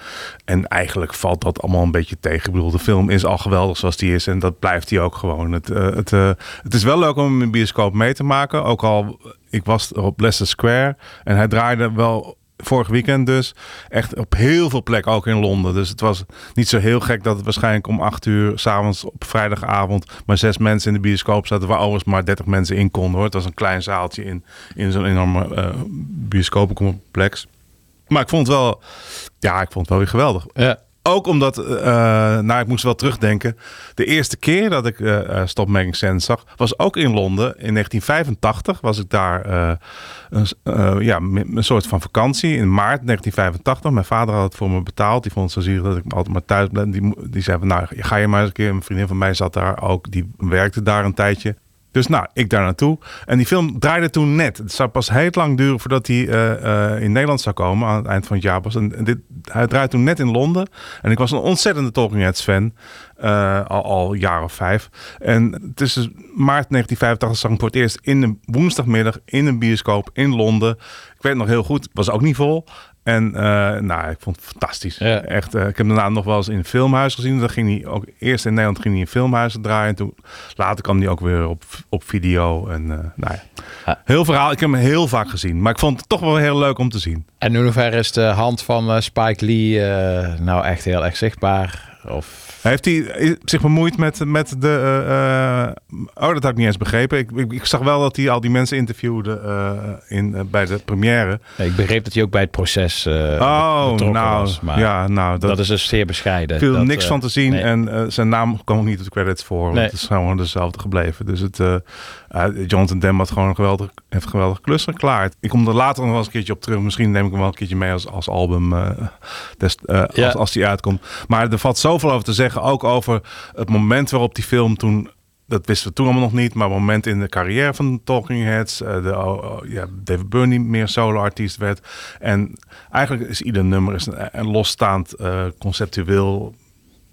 en eigenlijk valt dat allemaal een beetje tegen. Ik bedoel, de film is al geweldig zoals die is. En dat blijft die ook gewoon. Het, eh, het, eh, het is wel leuk om hem in de bioscoop mee te maken. Ook al, ik was op Leicester Square. En hij draaide wel vorig weekend dus echt op heel veel plekken, ook in Londen. Dus het was niet zo heel gek dat het waarschijnlijk om acht uur s'avonds op vrijdagavond maar zes mensen in de bioscoop zaten, waar overigens maar 30 mensen in konden hoor. Het was een klein zaaltje in, in zo'n enorme uh, bioscopencomplex. Maar ik vond het wel, ja, ik vond het wel weer geweldig. Ja. Ook omdat, uh, nou ik moest wel terugdenken. De eerste keer dat ik uh, Stop Making Sense zag, was ook in Londen. In 1985 was ik daar een, ja, een soort van vakantie. In maart 1985. Mijn vader had het voor me betaald. Die vond het zo zielig dat ik altijd maar thuis ben. Die, die zei van, nou ga je maar eens een keer. Een vriendin van mij zat daar ook. Die werkte daar een tijdje. Dus nou, ik daar naartoe. En die film draaide toen net. Het zou pas heel lang duren voordat hij uh, uh, in Nederland zou komen. Aan het eind van het jaar pas. En dit, hij draaide toen net in Londen. En ik was een ontzettende Talking Heads fan. Uh, al, al jaar of vijf. En tussen maart 1985 zag ik voor het eerst in de woensdagmiddag in een bioscoop in Londen. Ik weet nog heel goed. Het was ook niet vol. En uh, nou, ik vond het fantastisch. Ja. Echt, uh, ik heb daarna nog wel eens in een filmhuis gezien. Dan ging hij ook eerst in Nederland ging hij in filmhuizen draaien. En toen later kwam hij ook weer op, op video. En uh, nou ja, Ja. heel verhaal. Ik heb hem heel vaak gezien. Maar ik vond het toch wel heel leuk om te zien. En in hoeverre is de hand van eh, Spike Lee eh, nou echt heel erg zichtbaar? Of Heeft hij zich bemoeid met, met de... eh, eh, oh, dat had ik niet eens begrepen. Ik, ik, ik zag wel dat hij al die mensen interviewde eh, in, eh, bij de première. Ik begreep dat hij ook bij het proces eh oh, nou, was. Maar ja, nou, dat, dat, is dus zeer bescheiden. viel Dat, niks eh, van te zien. nee. En eh, zijn naam kwam ook niet op de credits voor. Want het is gewoon dezelfde gebleven. Dus het, eh eh, Jonathan Demme had gewoon een geweldig, heeft een geweldige klus geklaard. Ik kom er later nog wel eens een keertje op terug. Misschien neem ik hem wel een keertje mee als, als album. des, Ja. als, als die uitkomt. Maar er valt zoveel over te zeggen. Ook over het moment waarop die film toen... Dat wisten we toen allemaal nog niet. Maar het moment in de carrière van de Talking Heads. eh, de, oh, oh, ja, David niet meer solo-artiest werd. En eigenlijk is ieder nummer is een, een losstaand conceptueel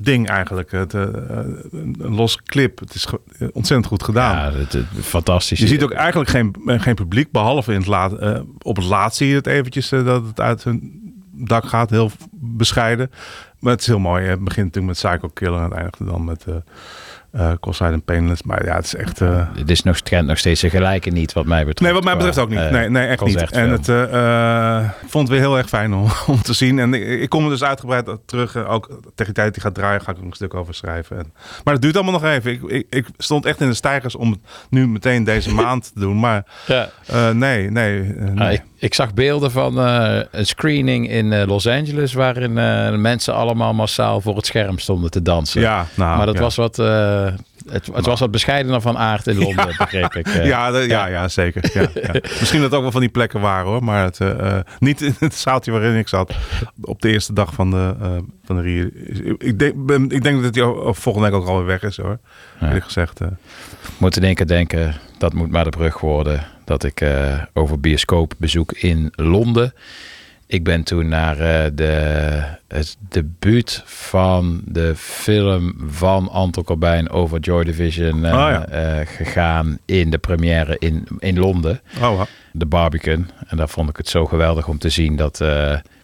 ding eigenlijk. Het, eh, een een los clip. Het is ontzettend goed gedaan. Ja, het, het- fantastisch. Je ziet ook eigenlijk geen, eh, geen publiek, behalve in het laat, eh, op het laatst zie je het eventjes eh, dat het uit hun dak gaat, heel bescheiden. Maar het is heel mooi. Het begint natuurlijk met Psycho Killer en het eindigt dan met eh eh Cross-Eyed and Painless. Maar ja, het is echt... eh, Het is nog, kent nog steeds een gelijke niet, wat mij betreft. Nee, wat mij betreft ook niet. eh, nee, nee, echt niet. En het, eh, eh, ik vond het weer heel erg fijn om, [LAUGHS] om te zien. En ik, ik kom er dus uitgebreid terug. eh, Ook tegen de tijd die gaat draaien, ga ik er een stuk over schrijven. En, maar het duurt allemaal nog even. Ik, ik, ik stond echt in de stijgers om het nu meteen deze [LAUGHS] maand te doen. Maar Ja. eh, nee, nee. eh, nee. Ah, ik, zag beelden van eh, een screening in eh, Los Angeles... waarin eh, mensen allemaal massaal voor het scherm stonden te dansen. ja, nou, maar dat ja. was wat... het, het was wat bescheidener van aard in Londen, begreep ik. [LAUGHS] Ja, de- ja, ja, zeker. Ja, ja. [LAUGHS] Misschien dat het ook wel van die plekken waren hoor. Maar het, niet in het zaaltje waarin ik zat. Op de eerste dag van de, van de Rie. Ik denk, ben- ik denk dat hij volgende week ook alweer weg is hoor. Eerlijk gezegd. eh. moet in één keer denken, dat moet maar de brug worden, dat ik eh, over bioscoop bezoek in Londen. Ik ben toen naar eh, de, het debuut van de film van Anton Corbijn over Joy Division eh, Oh ja. eh, gegaan in de première in, in Londen, Oh, de Barbican. En daar vond ik het zo geweldig om te zien dat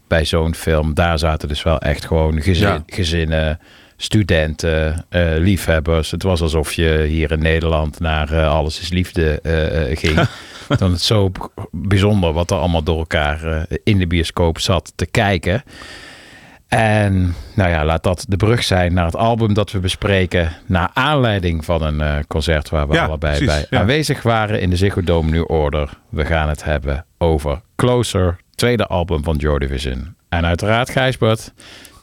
bij zo'n film, daar zaten dus wel echt gewoon gezin, Ja. gezinnen, studenten, eh, liefhebbers. Het was alsof je hier in Nederland naar eh, Alles is Liefde eh, ging. [LAUGHS] Dan het zo bijzonder wat er allemaal door elkaar in de bioscoop zat te kijken. En nou ja, laat dat de brug zijn naar het album dat we bespreken. Naar aanleiding van een concert waar we Ja, allebei precies, bij ja. aanwezig waren in de Ziggo Dome New Order. We gaan het hebben over Closer, tweede album van Joy Division. En uiteraard Gijsbert,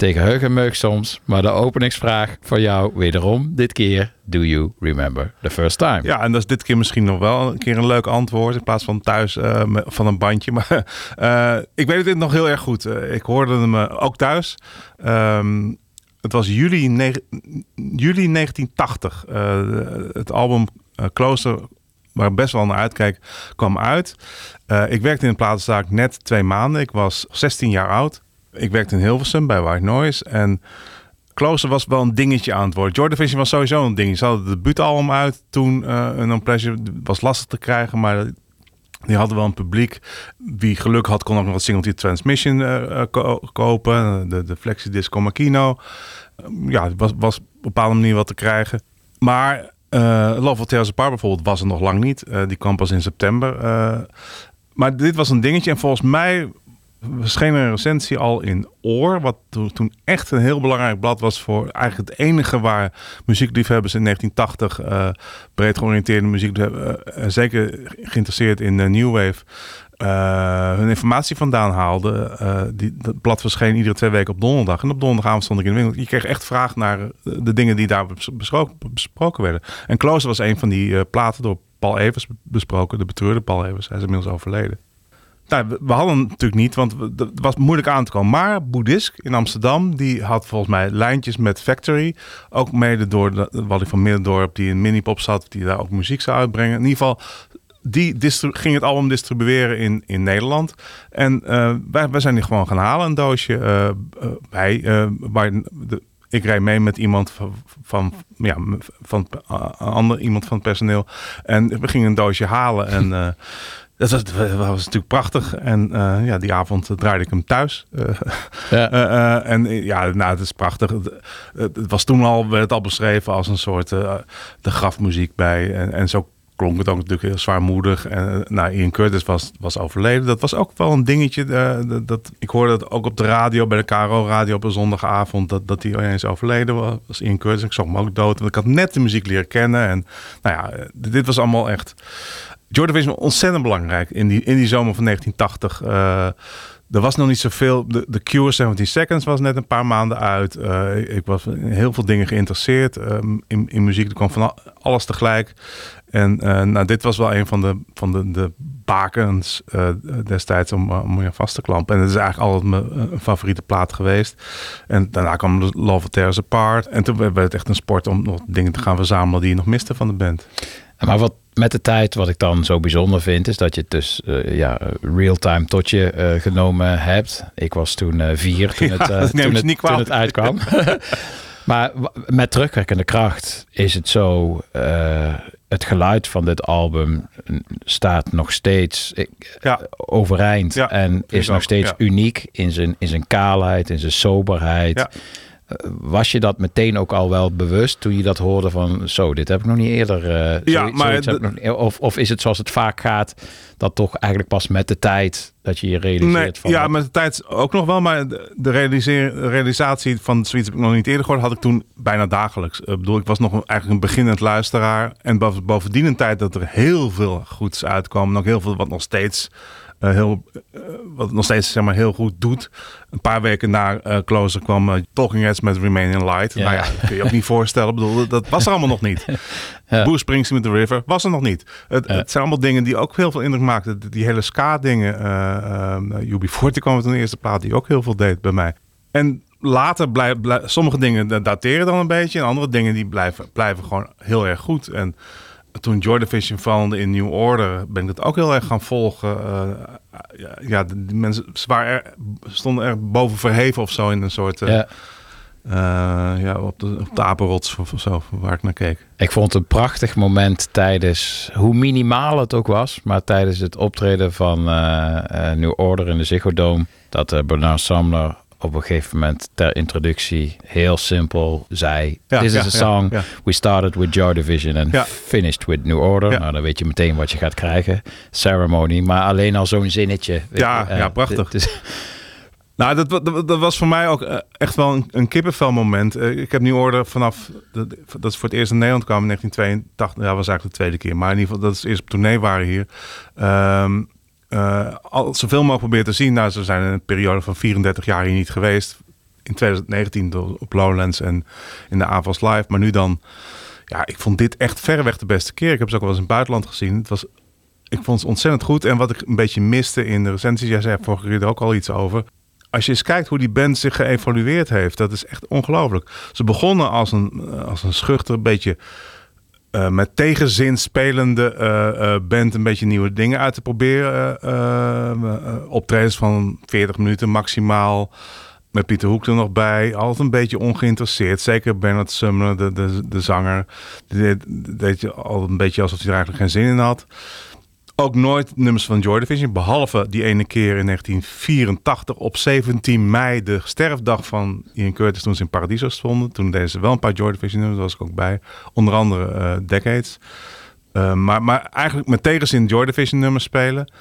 tegen heug en meug soms. Maar de openingsvraag voor jou wederom dit keer. Do you remember the first time? Ja, en dat is dit keer misschien nog wel een keer een leuk antwoord in plaats van thuis eh, van een bandje. [LAUGHS] Maar eh, ik weet het nog heel erg goed. Eh, ik hoorde hem ook thuis. Ehm, het was juli, juli 1980. Eh, het album Closer, waar best wel naar uitkijk, kwam uit. Ik werkte in een platenzaak net twee maanden. Ik was 16 jaar oud. Ik werkte in Hilversum bij White Noise. En Closer was wel een dingetje aan het worden. Jordan Vision was sowieso een ding. Ze hadden het debuutalbum uit toen. eh een Pleasure was lastig te krijgen, maar die hadden wel een publiek. Wie geluk had, kon ook nog wat Single Transmission eh, eh, ko- kopen. De, de Flexi Disco Makino. Eh, ja, was, was op een bepaalde manier wat te krijgen. Maar Love of Tears Apart bijvoorbeeld was er nog lang niet. Die kwam pas in september. Maar dit was een dingetje. En volgens mij verscheen er een recensie al in Oor. Wat to- toen echt een heel belangrijk blad was voor eigenlijk het enige waar muziekliefhebbers in 1980 eh, breed georiënteerde muziek, uh, zeker geïnteresseerd in New Wave, eh, hun informatie vandaan haalden. Eh, die, dat blad verscheen iedere twee weken op donderdag. En op donderdagavond stond ik in de winkel. Je kreeg echt vraag naar eh, de dingen die daar bes- besproken, werden. En Closer was een van die eh, platen door Paul Evers besproken. De betreurde Paul Evers. Hij is inmiddels overleden. Nou, we, hadden natuurlijk niet, want het was moeilijk aan te komen. Maar Boeddhisk in Amsterdam, die had volgens mij lijntjes met Factory. Ook mede door de, Wally van Middendorp, die in Minipop zat, die daar ook muziek zou uitbrengen. In ieder geval, die ging het album distribueren in, in Nederland. En eh, wij, wij zijn die gewoon gaan halen, een doosje. eh eh, wij, eh, waar de, ik rijd mee met iemand van, van, ja, van ander, iemand van het personeel. En we gingen een doosje halen. En [LAUGHS] eh, dat, was, dat was natuurlijk prachtig. En eh, ja, die avond draaide ik hem thuis. Eh, [LAUGHS] Ja. eh, eh, en eh, ja, nou, het is prachtig. Het, het, was toen al, werd het al beschreven als een soort eh, de grafmuziek bij. En, en zo klonk het ook natuurlijk heel zwaarmoedig. En eh, nou, Ian Curtis was, was overleden. Dat was ook wel een dingetje. eh, dat, dat, ik hoorde het ook op de radio, bij de KRO-radio op een zondagavond, dat, dat hij ineens overleden was. was Ian Curtis. Ik zag hem ook dood. Want ik had net de muziek leren kennen. En nou ja, eh, dit was allemaal echt... Jordan is ontzettend belangrijk in die, in die zomer van 1980. Eh, er was nog niet zoveel. De, de Cure 17 Seconds was net een paar maanden uit. Ik, was heel veel dingen geïnteresseerd ehm, in, in muziek. Er kwam van al- alles tegelijk. En eh, nou, dit was wel een van de, van de, de bakens eh, destijds om, eh, om je vast te klampen. En het is eigenlijk altijd mijn favoriete plaat geweest. En daarna kwam de Love Tears Apart. En toen werd het echt een sport om nog dingen te gaan verzamelen die je nog miste van de band. Maar wat met de tijd, wat ik dan zo bijzonder vind, is dat je het dus ja, real-time tot je genomen hebt. Ik was toen vier toen, [LAUGHS] Ja, het, toen, het, toen het uitkwam. [LAUGHS] maar met terugwerkende kracht is het zo, het geluid van dit album staat nog steeds eh, Ja. overeind Ja, en is nog ook, steeds ja. uniek in zijn, in zijn kaalheid, in zijn soberheid. Eh, Was je dat meteen ook al wel bewust toen je dat hoorde van zo, dit heb ik nog niet eerder. eh, Ja, zoiets- maar zoiets nog of, of is het zoals het vaak gaat, dat toch eigenlijk pas met de tijd dat je je realiseert Nee, van ja, met de tijd ook nog wel. Maar de, realisatie van zoiets heb ik nog niet eerder gehoord. Had ik toen bijna dagelijks. Ik bedoel, ik was nog een, eigenlijk een beginnend luisteraar. En boven- bovendien een tijd dat er heel veel goeds uitkwam. En ook heel veel wat nog steeds... eh, heel, eh, wat nog steeds zeg maar, heel goed doet. Een paar weken na eh, Closer kwam Talking Heads met Remain in Light. Ja. Nou ja, dat kun je ook niet [LAUGHS] voorstellen. Ik bedoel, dat was er allemaal nog niet. Ja. Bruce Springsteen met The River was er nog niet. Het, Ja. het zijn allemaal dingen die ook heel veel indruk maakten. Die- hele ska-dingen. eh uh, UB40 kwam met een eerste plaat die ook heel veel deed bij mij. En later blijven sommige dingen da- dateren dan een beetje. En andere dingen die blijven, blijven gewoon heel erg goed. En toen Jordan Vision veranderde in New Order, ben ik het ook heel erg gaan volgen. Eh, ja, die mensen ze waren er, stonden er boven verheven of zo in een soort... eh, Ja. ja, op de, op de apenrots of, zo, waar ik naar keek. Ik vond het een prachtig moment tijdens, hoe minimaal het ook was, maar tijdens het optreden van New Order in de Ziggo Dome, dat Bernard Sumner op een gegeven moment ter introductie heel simpel zei: Ja, This ja, is a ja, song. ja. We started with Joy Division and Ja. finished with New Order. Ja. Nou, dan weet je meteen wat je gaat krijgen. Ceremony. Maar alleen al zo'n zinnetje. Ja, je, eh, ja, prachtig. [LAUGHS] Nou, dat, dat, dat was voor mij ook eh, echt wel een, een kippenvel moment. Eh, Ik heb New Order vanaf, dat, dat is voor het eerst in Nederland kwam in 1982. Ja, was eigenlijk de tweede keer. Maar in ieder geval, dat is eerst op tournee waren hier. Ehm eh, al zoveel mogelijk proberen te zien. Nou, ze zijn een periode van 34 jaar hier niet geweest. In 2019 door- op Lowlands en in de AVAS Live. Maar nu dan, ja, ik vond dit echt verreweg de beste keer. Ik heb ze ook wel eens in het buitenland gezien. Het was, ik vond het ontzettend goed. En wat ik een beetje miste in de recensies, jij zei vorige keer er ook al iets over. Als je eens kijkt hoe die band zich geëvolueerd heeft, dat is echt ongelooflijk. Ze begonnen als een, als een schuchter, beetje eh, met tegenzin spelende eh, eh, band een beetje nieuwe dingen uit te proberen. optredens van 40 minuten maximaal. Met Pieter Hoek er nog bij. Altijd een beetje ongeïnteresseerd. Zeker Bernard Sumner, de, de, de zanger. Deed, deed je altijd een beetje alsof hij er eigenlijk geen zin in had. Ook nooit nummers van Joy Division. Behalve die ene keer in 1984 op 17 mei. De sterfdag van Ian Curtis toen ze in Paradiso stonden. Toen deden ze wel een paar Joy Division nummers. Daar was ik ook bij. Onder andere eh, Decades. Eh, maar, maar eigenlijk met tegenzin Joy Division nummers spelen.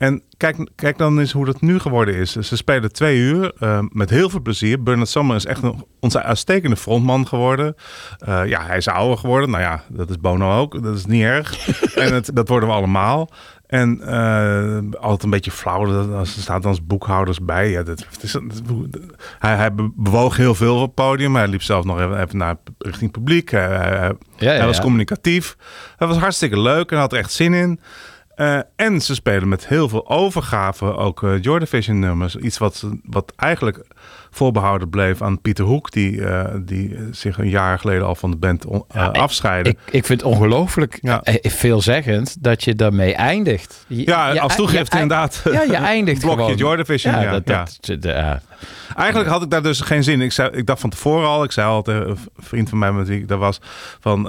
En kijk, kijk dan eens hoe dat nu geworden is. Ze spelen twee uur eh, met heel veel plezier. Bernard Summer is echt een, onze uitstekende frontman geworden. Eh, ja, hij is ouder geworden. Nou ja, dat is Bono ook. Dat is niet erg. [LAUGHS] en het, dat worden we allemaal. En eh, altijd een beetje flauw. er staat dan als boekhouders bij. Ja, dat, het is, hij, hij bewoog heel veel op het podium. Hij liep zelf nog even, even naar richting publiek. Hij, Ja, ja, hij was communicatief. Hij was hartstikke leuk en had er echt zin in. Eh, en ze spelen met heel veel overgave ook eh Joy Division nummers. Iets wat, wat eigenlijk voorbehouden bleef aan Pieter Hoek, die, eh, die zich een jaar geleden al van de band on- eh, Ja, afscheidde. Ik, ik vind het ongelooflijk Ja. eh, veelzeggend dat je daarmee eindigt. Je- ja, je- als toegift inderdaad. [LAUGHS] Ja, je eindigt [LAUGHS] Blokje gewoon. Joy Division, ja, ja. dat. Eigenlijk had ik daar dus geen zin in. Ik, zei, ik dacht van tevoren al, ik zei al tegen een vriend van mij met wie ik daar was, van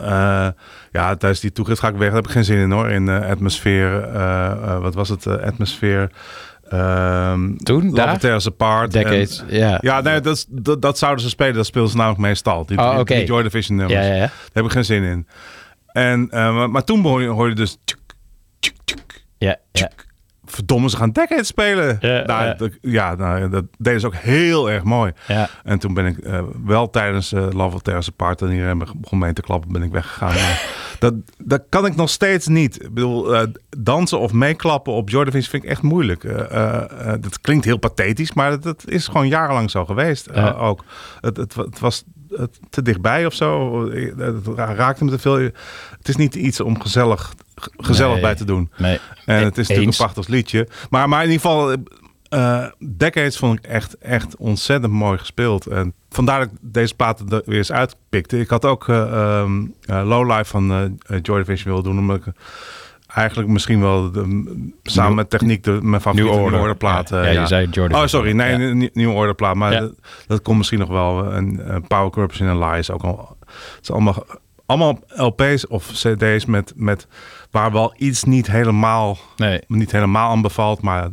ja, tijdens die toegift ga ik weg. Daar heb ik geen zin in hoor. In atmosfeer, wat was het? atmosfeer. Ehm Toen, daar? Apart. Decades, En- ja. Ja, nee, dat, dat, dat zouden ze spelen. Dat speelden ze namelijk meestal. Die, Oh, die- oké. die Joy Division nummers. Ja, ja, ja. Daar heb ik geen zin in. En, eh, maar, maar toen hoorde je, hoorde je dus... tjuk, tjuk, tjuk, Ja, ja. Verdomme, ze gaan Decades spelen. Ja, nou, ja. Dat, ja nou, dat deden ze ook heel erg mooi. Ja. En toen ben ik eh, wel tijdens eh Love of Terrace Apart en iedereen begon mee te klappen, ben ik weggegaan. [LAUGHS] Dat, dat kan ik nog steeds niet. Ik bedoel, eh, dansen of meeklappen op Jordan vind ik echt moeilijk. Dat klinkt heel pathetisch, maar dat, dat is gewoon jarenlang zo geweest. ook. Het, het, het was te dichtbij of zo. Het raakte me te veel. Het is niet iets om gezellig, gezellig Nee. bij te doen. Nee. En het is natuurlijk een prachtig liedje. Maar, maar in ieder geval, eh Decades vond ik echt, echt ontzettend mooi gespeeld. En vandaar dat ik deze platen er weer eens uitpikte. Ik had ook eh ehm, eh, Lowlife van eh Joy Division willen doen. Omdat ik eigenlijk misschien wel de- samen met techniek de, mijn favoriete New New Order. Order plaat. Ja, eh, ja, je zei Joy Oh, sorry. Nee, Ja. een nieuw New Order plaat. Maar Ja. dat, dat komt misschien nog wel. En eh, Power Corruption en Lies ook al. Het is allemaal, allemaal LP's of CD's met, met waar wel iets niet helemaal Nee. niet helemaal aan bevalt, maar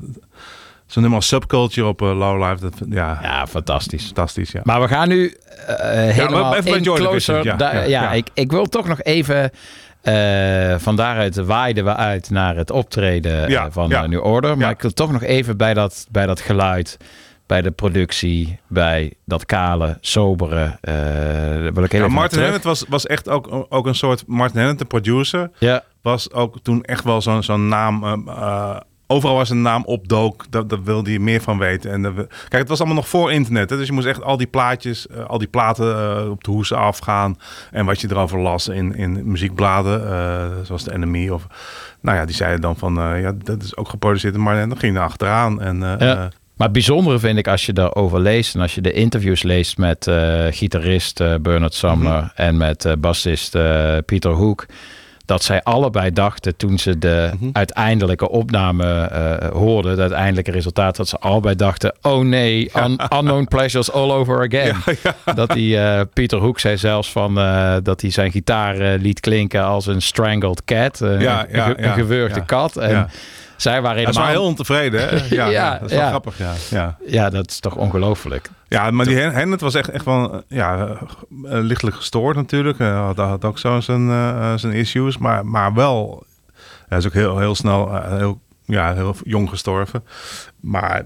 zo'n nummer als Subculture op uh, Low Life, dat, ja, Ja, fantastisch. fantastisch. Ja. Maar we gaan nu helemaal even bij in closer. Ja, ja, ja, ja. Ik, ik wil toch nog even... eh van daaruit waaiden we uit naar het optreden eh, van ja. eh, New Order. Maar Ja. ik wil toch nog even bij dat, bij dat geluid, bij de productie, bij dat kale, sobere. daar wil ik even Martin. Hennett was, was echt ook, ook een soort Martin Hennett, de producer, Ja, was ook toen echt wel zo'n zo'n naam. Overal waar zijn naam opdook, dat, dat wilde je meer van weten. En we- kijk, het was allemaal nog voor internet. Hè, dus je moest echt al die plaatjes, eh, al die platen eh, op de hoesen afgaan. En wat je erover las in, in muziekbladen, eh, zoals de Enemy. Of, nou ja, die zeiden dan van, ja, dat is ook geproduceerd. Maar en dan ging je er achteraan. En, Ja. Maar het bijzondere vind ik als je daarover leest en als je de interviews leest met gitarist Bernard Sumner Mhm. en met bassist Pieter Hoek, dat zij allebei dachten toen ze de Mhm. uiteindelijke opname eh, hoorden, het uiteindelijke resultaat, dat ze allebei dachten, oh nee, [LAUGHS] un- unknown pleasures all over again. Dat die eh, Pieter Hoek zei zelfs van eh, dat hij zijn gitaar liet klinken als een strangled cat, Ja, een, ge- een gewurgde kat. En Ja. Zij waren helemaal... waren heel ontevreden. Hè? [LAUGHS] Ja, dat is wel grappig. Ja, ja. Ja, dat is toch ongelooflijk. ja maar die Hen- Hennet was echt, echt wel eh, ja, eh, eh, lichtelijk gestoord natuurlijk. Hij had, had ook zo zijn, eh, zijn issues. Maar, maar wel, hij is ook heel, heel snel, eh, heel, ja, heel jong gestorven. Maar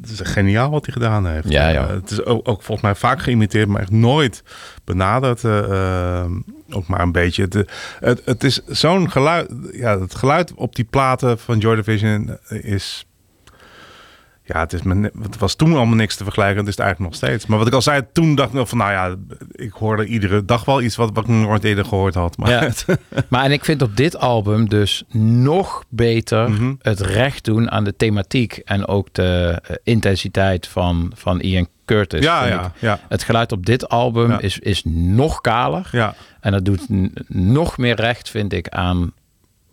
het is geniaal wat hij gedaan heeft. Ja, ja. Eh, het is ook, ook volgens mij vaak geïmiteerd, maar echt nooit benaderd. eh, eh, ook maar een beetje. Het, het, het is zo'n geluid. Ja, het geluid op die platen van Joy Division is. Ja, het, is me, ne- het was toen allemaal niks te vergelijken. Het is het eigenlijk nog steeds. Maar wat ik al zei, toen dacht ik nog van, nou ja, ik hoorde iedere dag wel iets wat, wat ik nog nooit eerder gehoord had. Maar Ja. het- [LAUGHS] Maar en ik vind op dit album dus nog beter Mhm. het recht doen aan de thematiek en ook de eh, intensiteit van, van Ian Curtis. ja, ja, ik. ja, Het geluid op dit album Ja. is, is nog kaler. ja. En dat doet nog meer recht, vind ik, aan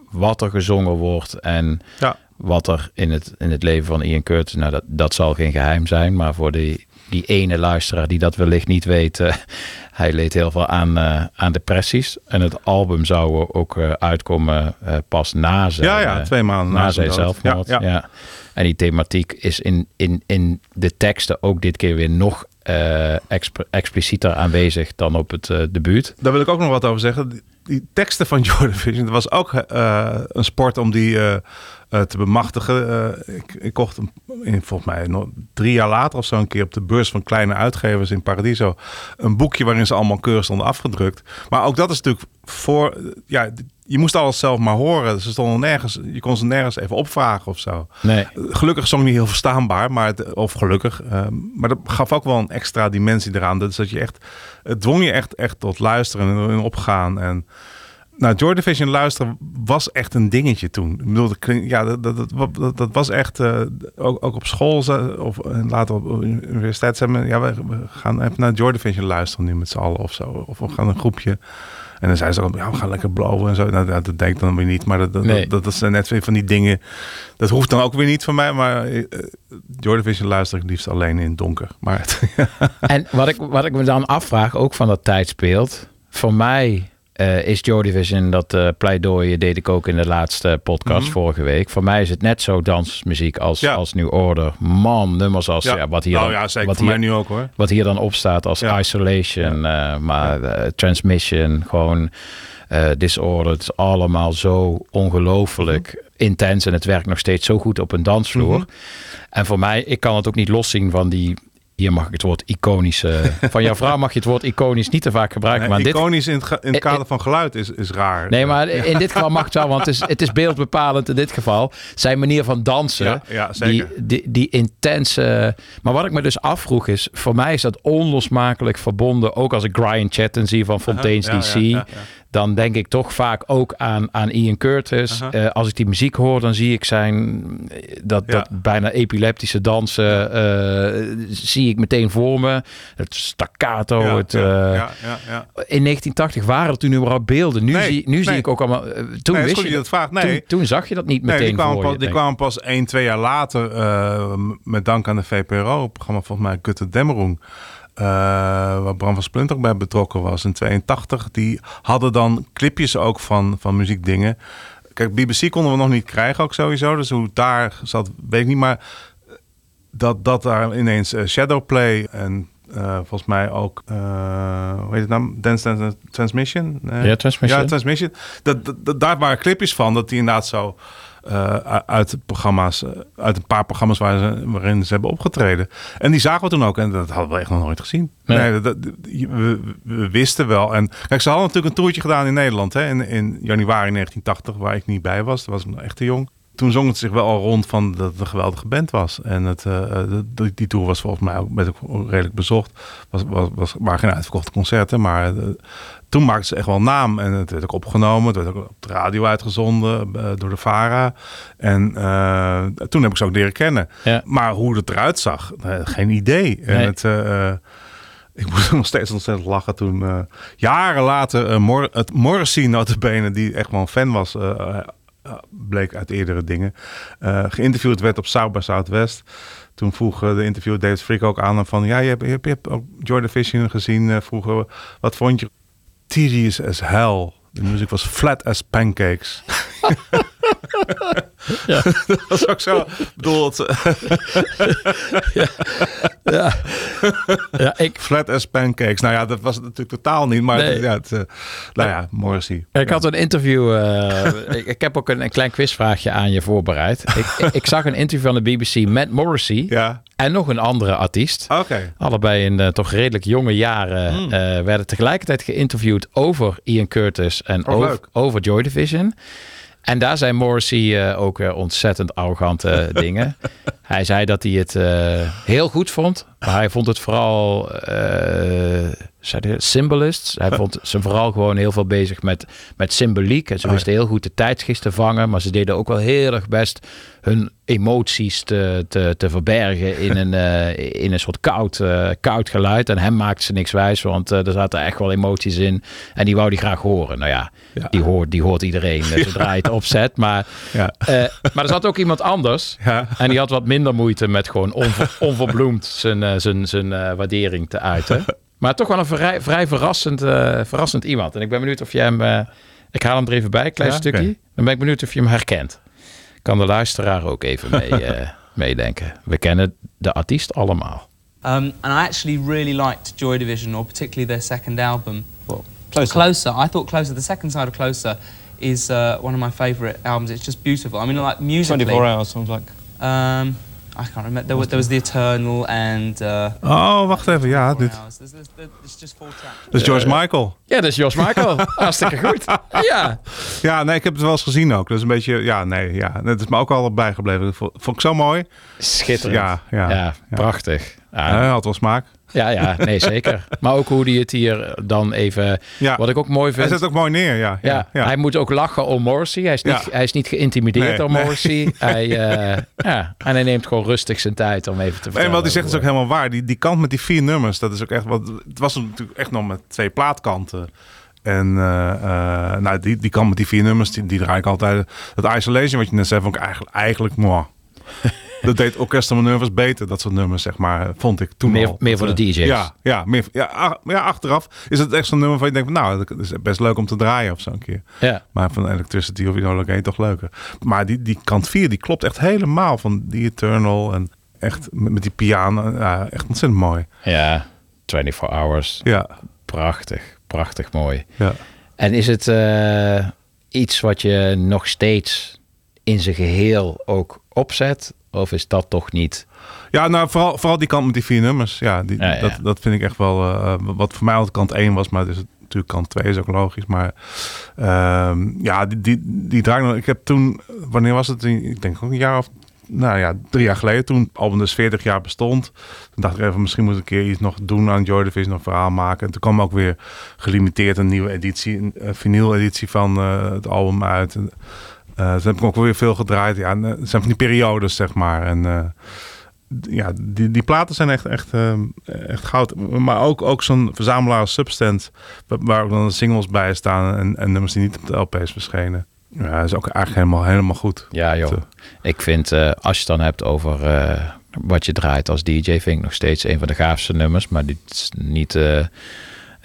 wat er gezongen wordt en ja. Wat er in het, in het leven van Ian Curtis. Nou, dat, dat zal geen geheim zijn, maar voor die, die ene luisteraar die dat wellicht niet weet, eh, [LAUGHS] hij leed heel veel aan, eh, aan depressies. En het album zou ook eh, uitkomen pas na zijn, Ja, ja, twee maanden na na zijn zelfmoord. Ja, Ja, ja. En die thematiek is in, in, in de teksten ook dit keer weer nog exp- explicieter aanwezig dan op het debuut. Daar wil ik ook nog wat over zeggen. Die, teksten van [LAUGHS] Jordan Vision, het was ook een sport om die eh, te bemachtigen. Eh, ik, ik kocht in, volgens mij nog drie jaar later of zo een keer op de beurs van kleine uitgevers in Paradiso. Een boekje waarin ze allemaal keurig stonden afgedrukt. Maar ook dat is natuurlijk voor, ja, je moest alles zelf maar horen. Ze stonden nergens, je kon ze nergens even opvragen of zo. Nee. Gelukkig zong niet heel verstaanbaar, maar het, of gelukkig. eh, maar dat gaf ook wel een extra dimensie eraan. Dus dat je echt, het dwong je echt, echt tot luisteren en, en opgaan. En nou, Joy Division luisteren was echt een dingetje toen. Ik bedoel, dat, klink- ja, dat, dat, dat, dat, was echt, eh, ook, ook op school of eh, later op universiteit zijn we, ja, we, gaan even naar Joy Division luisteren nu met z'n allen of zo. Of we gaan een groepje. En dan zei ze ook, ja, we gaan lekker blowen en zo. Nou, dat, dat denk ik dan weer niet. Maar dat, dat, Nee. dat, dat zijn net weer van die dingen. Dat hoeft dan ook weer niet van mij. Maar uh, Joy Division luister ik liefst alleen in het donker. Maar het, [LAUGHS] En wat ik, wat ik me dan afvraag, ook van dat tijdsbeeld. Voor mij eh, is Joy Division, dat eh pleidooi deed ik ook in de laatste podcast Mhm. vorige week. Voor mij is het net zo dansmuziek als, Ja. als New Order. Man, nummers als ja. wat hier nou dan, ja, zeker wat voor hier, mij nu ook hoor. wat hier dan op staat als. Isolation, eh, maar Transmission, gewoon Disorder. Het is allemaal zo ongelooflijk Mhm. intens en het werkt nog steeds zo goed op een dansvloer. Mhm. En voor mij, ik kan het ook niet loszien van die. Hier mag ik het woord iconische. [LAUGHS] Van jouw vrouw mag je het woord iconisch niet te vaak gebruiken. Nee, maar dit, iconisch in het, in het Eh, kader van geluid is, is raar. nee, maar in dit geval mag het wel, want het is, het is [LAUGHS] beeldbepalend in dit geval. Zijn manier van dansen. Ja, ja, zeker. Die, die, die intense. Maar wat ik me dus afvroeg is: voor mij is dat onlosmakelijk verbonden. Ook als ik Brian Chatton zie van Fontaine's ja, DC. ja. Dan denk ik toch vaak ook aan, aan Ian Curtis. Eh, als ik die muziek hoor, dan zie ik zijn dat, Ja. dat bijna epileptische dansen. eh, zie ik meteen voor me. Het staccato. Ja, het, ja, eh, ja, ja, ja. In 1980 waren er toen überhaupt beelden. Nu, Nee, zie, nu zie nee. ik ook allemaal. eh, Toen Nee, wist je dat je dat vraagt. Nee. Toen, toen zag je dat niet Nee, meteen die kwamen, voor pas, je. die kwamen pas 1, 2 jaar later eh, met dank aan de VPRO. Het programma volgens mij Gutte Dämmerung. Eh, waar Bram van Splint ook bij betrokken was in 82. Die hadden dan clipjes ook van, van muziekdingen. Kijk, BBC konden we nog niet krijgen ook sowieso. Dus hoe daar zat, weet ik niet. Maar dat, dat daar ineens eh, Shadowplay en eh, volgens mij ook, eh, hoe heet het nou? Dance Dance Transmission? Ja, Transmission. Ja, Transmission. Dat, dat, dat- daar waren clipjes van, dat die inderdaad zo eh, uit programma's, eh, uit een paar programma's waar ze, waarin ze hebben opgetreden. En die zagen we toen ook en dat hadden we echt nog nooit gezien. Nee. Nee, dat, we, we wisten wel. En kijk, ze hadden natuurlijk een toertje gedaan in Nederland hè, in, in januari 1980, waar ik niet bij was. Dat was ik nog echt te jong. Toen zong het zich wel al rond van dat het een geweldige band was. En het, eh, die, tour was volgens mij ook, redelijk bezocht. Was, was, was, waren geen uitverkochte concerten, maar toen maakten ze echt wel naam. En het werd ook opgenomen. Het werd ook op de radio uitgezonden eh, door de VARA. En eh, toen heb ik ze ook leren kennen. Ja. Maar hoe het eruit zag, eh, geen idee. En het... ik [LAUGHS] moest nog steeds ontzettend lachen toen jaren later eh, Mor het Morrissey notabene, die echt wel een fan was, bleek uit eerdere dingen, geïnterviewd werd op South by Southwest. Toen vroeg de interviewer David Frick ook aan hem van, ja, je hebt, je hebt, je hebt ook Jordan Vision gezien vroeger. Wat vond je? Tedious as hell. De muziek was flat as pancakes. [LAUGHS] Ja. [LAUGHS] dat was ook zo. Ik bedoel, het, ja. ja, ik, flat as pancakes. Nou ja, dat was het natuurlijk totaal niet. Maar Nee. het- ja, het, eh, nou ja, Morrissey. ik had een interview. eh, ik, ik heb ook een, een klein quizvraagje aan je voorbereid. Ik, ik, ik zag een interview van de BBC met Morrissey Ja, en nog een andere artiest. oké. Allebei in eh, toch redelijk jonge jaren Hmm. eh, werden tegelijkertijd geïnterviewd over Ian Curtis en Oh, over, over Joy Division. En daar zei Morrissey eh, ook weer ontzettend arrogante [LAUGHS] dingen. Hij zei dat hij het eh, heel goed vond, maar hij vond het vooral eh zei hij, symbolists. Hij vond [LAUGHS] ze vooral gewoon heel veel bezig met, met symboliek. En ze wisten heel goed de tijdsgeest te vangen, maar ze deden ook wel heel erg best hun emoties te, te, te verbergen in [LAUGHS] een, eh, in een soort koud, eh, koud geluid. En hem maakte ze niks wijs, want er zaten echt wel emoties in. En die wou die graag horen. Nou ja, Ja. Die, hoort, die hoort iedereen [LAUGHS] zodra je het opzet. Maar, Ja. maar er zat ook iemand anders. Ja. En die had wat minder moeite met gewoon onver- onverbloemd zijn, zijn, zijn eh, waardering te uiten. [LAUGHS] Maar toch wel een vrij, vrij verrassend, eh, verrassend iemand. En ik ben benieuwd of je hem... eh, ik haal hem er even bij, een klein Ja, stukje. Dan ben ik benieuwd of je hem herkent. Kan de luisteraar ook even mee, [LAUGHS] eh, meedenken. We kennen de artiest allemaal. Um, and I actually really liked Joy Division, or particularly their second album. Closer. Closer. I thought Closer. The second side of Closer is uh, one of my favourite albums. It's just beautiful. I mean, like musically. 24 hours, sounds like. Um, I can't remember. There was, there was The Eternal and. Uh, Oh, wacht even. Ja, 24 dit Hours. There's, there's, there's just four tracks. dat is George Michael. Ja, dat is Jos Michael. [LAUGHS] Hartstikke goed. Ja. Ja, nee, ik heb het wel eens gezien ook. Dat is een beetje, ja, nee, ja. Het is me ook al bijgebleven. Dat vond, ik zo mooi. Schitterend. Ja, ja, ja, ja. prachtig. Ja, Ja, hij had wel smaak. Ja, ja, nee, zeker. Maar ook hoe hij het hier dan even... Ja. Wat ik ook mooi Hij vind... zet ook mooi neer, ja. ja, ja, hij moet ook lachen om Morrissey. Hij is niet, hij is niet geïntimideerd Nee, door nee. Morrissey. [LAUGHS] Hij, eh, ja, en hij neemt gewoon rustig zijn tijd om even te vertellen. En wat hij zegt is ook hoe- helemaal waar. Die, die kant met die vier nummers, dat is ook echt wat. Het was natuurlijk echt nog met twee plaatkanten. En eh, eh, nou, die, die kant met die vier nummers, die, die draai ik altijd. Dat Isolation, wat je net zei, vond ik eigenlijk, eigenlijk mooi. Dat deed Orchestra Manoeuvres beter, dat soort nummers, zeg maar, vond ik toen Meer- al. meer voor de eh, DJ's. Ja, ja, meer, ja, ja, achteraf is het echt zo'n nummer van je denkt, nou, dat is best leuk om te draaien of zo een keer. Ja. Maar van Electricity of Enola Gay toch leuker. Maar die, die kant 4, die klopt echt helemaal van die Eternal. En echt met, met die piano. Ja, echt ontzettend mooi. Ja, 24 hours. Ja, Prachtig, prachtig mooi. ja. En is het eh, iets wat je nog steeds in zijn geheel ook opzet? Of is dat toch niet? ja nou vooral, vooral die kant met die vier nummers. Ja, die, Ja, ja. Dat, dat vind ik echt wel... eh, wat voor mij altijd kant 1 was, maar dus natuurlijk kant 2 is ook logisch. Maar ehm, ja, die, die, die draai ik heb toen... Wanneer was het? Ik denk ook een jaar of... Nou ja, drie jaar geleden, toen het album dus 40 jaar bestond. Toen dacht ik even, misschien moet ik een keer iets nog doen aan Joy Division, nog een verhaal maken. En toen kwam ook weer gelimiteerd een nieuwe editie, een eh, vinyl-editie van eh, het album uit. En, eh, toen heb ik ook weer veel gedraaid. Ja, en, eh, het zijn van die periodes, zeg maar. En eh, ja, die, die platen zijn echt, echt, eh, echt goud. Maar ook, ook zo'n verzamelaar wa- waar ook dan singles bij staan en, en nummers die niet op de LP's verschenen. Ja, is ook eigenlijk helemaal, helemaal goed. Ja, joh. Ik vind, als je het dan hebt over wat je draait als DJ, vind ik nog steeds een van de gaafste nummers. Maar dit is niet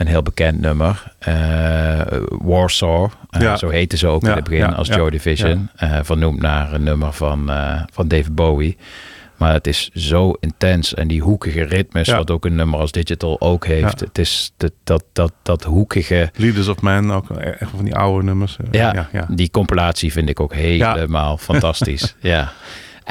een heel bekend nummer. Eh, Warsaw, eh, Ja. zo heette ze ook Ja, in het begin ja, als Joy Division. eh, vernoemd naar een nummer van, van David Bowie. Maar het is zo intens en die hoekige ritmes, wat ook een nummer als Digital ook heeft. Het is dat, dat, dat, dat hoekige, Leaders of Man, ook echt van die oude nummers. ja. die compilatie vind ik ook helemaal fantastisch. [LAUGHS] Ja.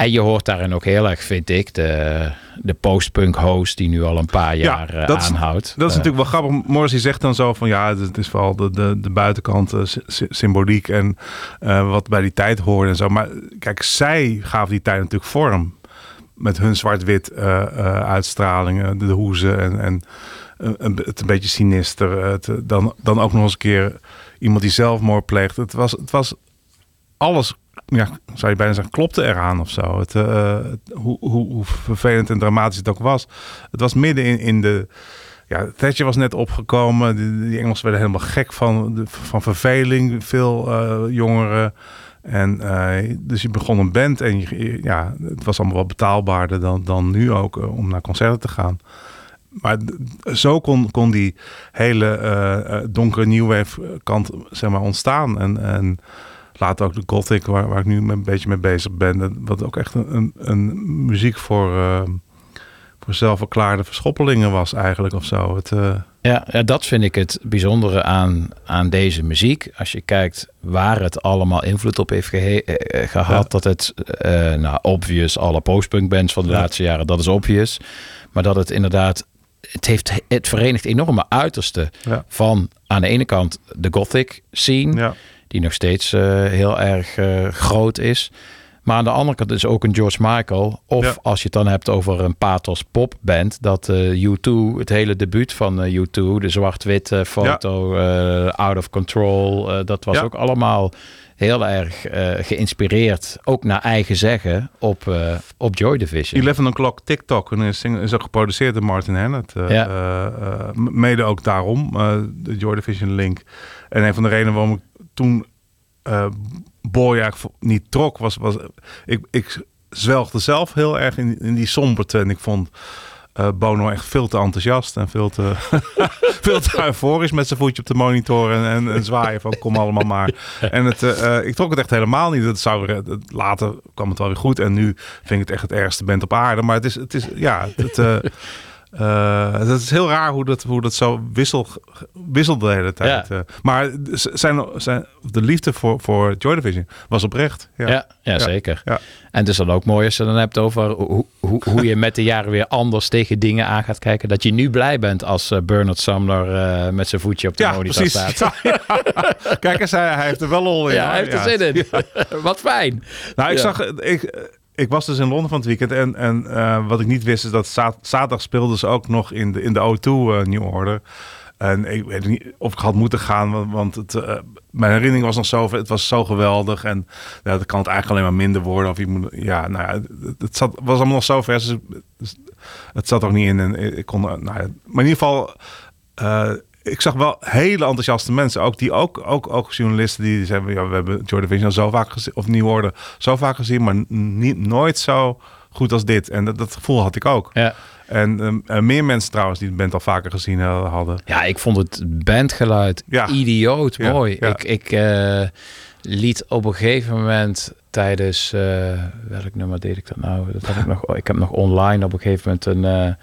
En je hoort daarin ook heel erg, vind ik, de, de post-punk host die nu al een paar jaar eh, dat is, aanhoudt. Dat is Eh, natuurlijk wel grappig. Morrissey zegt dan zo van ja, het is, is vooral de, de, de buitenkant, eh, sy- sy- symboliek en eh, wat bij die tijd hoorde en zo. Maar kijk, zij gaven die tijd natuurlijk vorm. Met hun zwart-wit uitstralingen, de hoezen en, en een, het een beetje sinister. Het, dan, dan ook nog eens een keer iemand die zelfmoord pleegt. Het was, het was alles, ja, zou je bijna zeggen, klopte eraan of zo. Het, eh, hoe, hoe, hoe vervelend en dramatisch het ook was. Het was midden in, in de. Ja, Thatcher was net opgekomen. Die, Engelsen werden helemaal gek van, van verveling. Veel eh, jongeren. En eh, dus je begon een band en ja, het was allemaal wat betaalbaarder dan, dan nu ook om naar concerten te gaan. Maar zo kon, kon die hele donkere new wave kant zeg maar, ontstaan. En, en later ook de gothic, waar, waar ik nu een beetje mee bezig ben. Wat ook echt een, een, een muziek voor, eh, voor zelfverklaarde verschoppelingen was eigenlijk of zo. Het, eh, Ja, ja, dat vind ik het bijzondere aan, aan deze muziek. Als je kijkt waar het allemaal invloed op heeft gehe- eh, eh, gehad. Ja. Dat het, eh, nou, obvious, alle postpunk bands van de Ja. laatste jaren, dat is obvious. Maar dat het inderdaad, het, heeft, het verenigt enorme uitersten Ja. van aan de ene kant de gothic scene. ja. Die nog steeds eh, heel erg eh, groot is. Maar aan de andere kant is ook een George Michael. Of Ja. als je het dan hebt over een pathos popband. Dat eh U2, het hele debuut van eh, U2, de zwart-witte foto, Out of Control. dat was Ja. ook allemaal heel erg geïnspireerd. Ook naar eigen zeggen op, op Joy Division. 11 O'Clock TikTok en is, is ook geproduceerd door Martin m- mede ook daarom, de Joy Division link. En een van de redenen waarom ik toen vo- niet trok, was, was ik, ik zwelgde zelf heel erg in, in die somberte. En ik vond eh, Bono echt veel te enthousiast en veel te, [LAUGHS] veel te euforisch met zijn voetje op de monitor en, en, en zwaaien van kom allemaal maar. [LAUGHS] En het, eh, ik trok het echt helemaal niet. Dat zou, later kwam het wel weer goed en nu vind ik het echt het ergste band op aarde. Maar het is, het is ja, het, [LAUGHS] eh, het is heel raar hoe dat, hoe dat zo wissel, wisselt de hele tijd. Ja. eh. maar zijn, zijn, de liefde voor, voor Joy Division was oprecht. Ja. Ja, ja, zeker. Ja. En het is dan ook mooi als je dan hebt over hoe, hoe, hoe je met de jaren weer anders tegen dingen aan gaat kijken. Dat je nu blij bent als eh, Bernard Sumner eh, met zijn voetje op de monitor precies. staat. Kijk eens, hij, hij heeft er wel lol in. Ja, hoor. hij heeft er zin in. [LAUGHS] Wat fijn. Nou, ik zag, ik, ik was dus in Londen van het weekend en, en eh, wat ik niet wist is dat za- zaterdag speelden ze ook nog in de, in de O2 eh, New Order. En ik weet niet of ik had moeten gaan, want, het, eh, mijn herinnering was nog zo, het was zo geweldig en ja, dan kan het eigenlijk alleen maar minder worden. Of je moet, ja, nou ja, het, zat, was allemaal nog zo vers, dus het zat ook niet in. En ik kon, nou maar in ieder geval, ik zag wel hele enthousiaste mensen. Ook die ook, ook, ook journalisten die zeiden: ja, we hebben Jordan Vision zo vaak gezien, of New Order zo vaak gezien, maar niet, nooit zo goed als dit. En dat, dat gevoel had ik ook. Ja. En ehm, eh, meer mensen trouwens die de band al vaker gezien eh, hadden. Ja, ik vond het bandgeluid Ja. idioot mooi. ja. Ik, ik eh, liet op een gegeven moment tijdens... eh, welk nummer deed ik dat nou? Dat heb ik, nog, ik heb nog online op een gegeven moment een,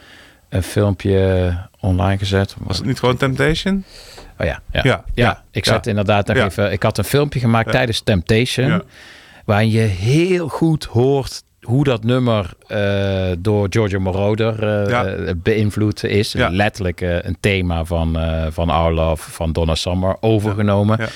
een filmpje online gezet. Was het niet gewoon Temptation? Oh ja, ja. Ja, ik ja. zet inderdaad nog even... Ik had een filmpje gemaakt tijdens Temptation... Waarin je heel goed hoort hoe dat nummer eh, door Giorgio Moroder eh, Ja. eh, beïnvloed is. Ja. Letterlijk een thema van, van Our Love, van Donna Summer, overgenomen. Ja.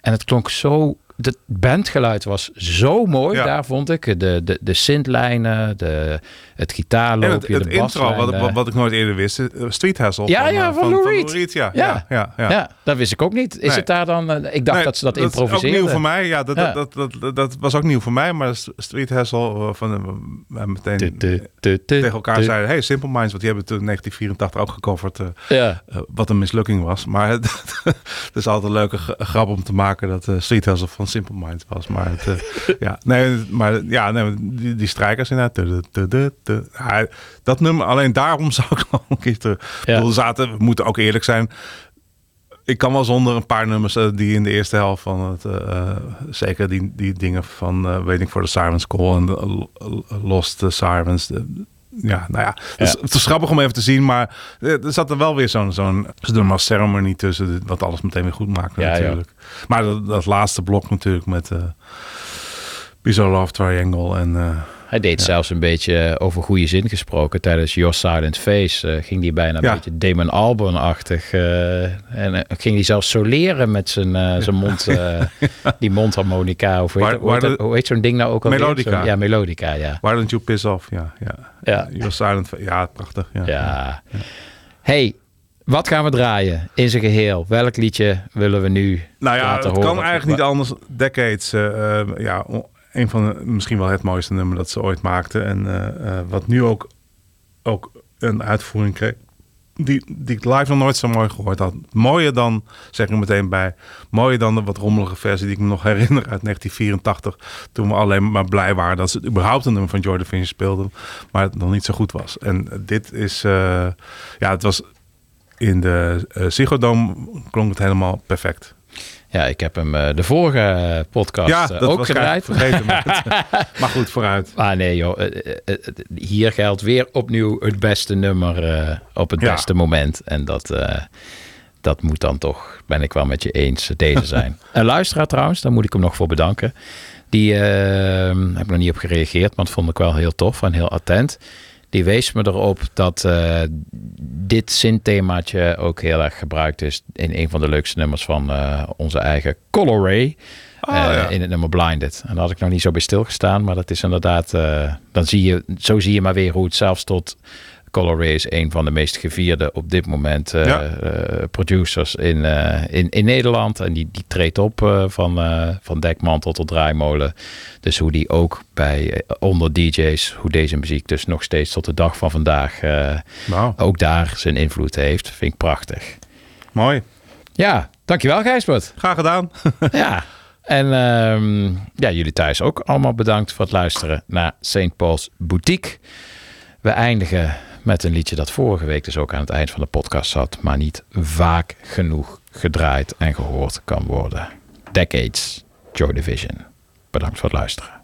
En het klonk zo... Het bandgeluid was zo mooi daar, vond ik. De, de, de synthlijnen, de, het En gitaarloopje, het, het de intro, wat, baslijn, wat, eh. wat ik nooit eerder wist, eh, Street Hassle. Ja, ja, eh, van Lou Reed. ja. Ja. Ja, ja, ja. Ja, dat wist ik ook niet. Is Nee. het daar dan... eh, Ik dacht Nee, dat ze dat, is ook improviseerden. nieuw voor mij. Ja, dat. Dat, dat, dat, dat was ook nieuw voor mij. Maar Street Hassle eh, van eh, meteen tegen elkaar zeiden: Hey, Simple Minds, want die hebben toen in 1984 ook gecoverd. eh, eh, wat een mislukking was. Maar [LAUGHS] het, het is altijd een leuke grap om te maken dat eh Street Hustle van Simple Minds was. Maar, het, eh, [LAUGHS] ja, nee, maar ja, nee, die, die strijkers inderdaad. Ja, dat nummer, alleen daarom [LAUGHS] zou ik nog een keer terug. Ik Ja. bedoel, er zaten, we moeten ook eerlijk zijn. Ik kan wel zonder een paar nummers eh, die in de eerste helft van het, eh, eh, zeker die, die dingen van eh Waiting for the Sirens Call en de, Lost the Sirens. de- ja, nou ja, het, is, Ja. het is grappig om even te zien, maar er zat er wel weer zo'n zo'n ze doen maar ceremony tussen, wat alles meteen weer goed maakt Ja, natuurlijk. Maar dat, dat laatste blok natuurlijk met Bizarre Love Triangle en eh, Hij deed zelfs een beetje eh, over goede zin gesproken. Tijdens Your Silent Face eh, ging hij bijna een beetje Damon Albarn-achtig. en ging hij zelfs soleren met zijn, zijn mond, [LAUGHS] die mondharmonica. Of hoe heet, Waar- hoe heet de- hoe heet zo'n ding nou ook alweer? Melodica. Zo- Ja, melodica, ja. Why Don't You Piss Off? Ja, ja. Ja. You're Silent. Ja, prachtig. Ja. Ja. Hey, wat gaan we draaien in zijn geheel? Welk liedje willen we nu Nou ja, het horen? kan eigenlijk niet anders. Decades, ja, een van de, misschien wel het mooiste nummer dat ze ooit maakten. En eh, eh, wat nu ook, ook een uitvoering kreeg. Die, die ik live nog nooit zo mooi gehoord had. Mooier dan, zeg ik meteen bij, mooier dan de wat rommelige versie die ik me nog [LAUGHS] herinner uit 1984. Toen we alleen maar blij waren dat ze überhaupt een nummer van Jordan Finch speelden. Maar het nog niet zo goed was. En dit is, eh, ja, het was in de Dome klonk het helemaal perfect. Ja, ik heb hem eh, de vorige podcast ja, eh, dat ook was gedraaid. Vergeten, maar, [LAUGHS] maar goed, vooruit. Ah nee joh, eh, hier geldt weer opnieuw het beste nummer op het Ja. beste moment. En dat, dat moet dan toch, ben ik wel met je eens, deze zijn. [LAUGHS] Een luisteraar trouwens, daar moet ik hem nog voor bedanken. Die eh, heb ik nog niet op gereageerd, maar dat vond ik wel heel tof en heel attent. Die wees me erop dat eh, dit zinthemaatje ook heel erg gebruikt is in een van de leukste nummers van eh, onze eigen Color Ray. Oh, Eh, ja. In het nummer Blinded. En daar had ik nog niet zo bij stilgestaan. Maar dat is inderdaad. dan zie je, zo zie je maar weer hoe het zelfs tot. Color Ray is een van de meest gevierde op dit moment eh, Ja. eh, producers in, eh, in, in Nederland. En die, die treedt op van, van dekmantel tot draaimolen. Dus hoe die ook bij onder DJ's, hoe deze muziek dus nog steeds tot de dag van vandaag ook daar zijn invloed heeft, vind ik prachtig. mooi. Ja, dankjewel Gijsbert. Graag gedaan. [LAUGHS] Ja. En ehm, ja, jullie thuis ook allemaal bedankt voor het luisteren naar St. Paul's Boutique. We eindigen met een liedje dat vorige week dus ook aan het eind van de podcast zat, maar niet vaak genoeg gedraaid en gehoord kan worden. Decades, Joy Division. Bedankt voor het luisteren.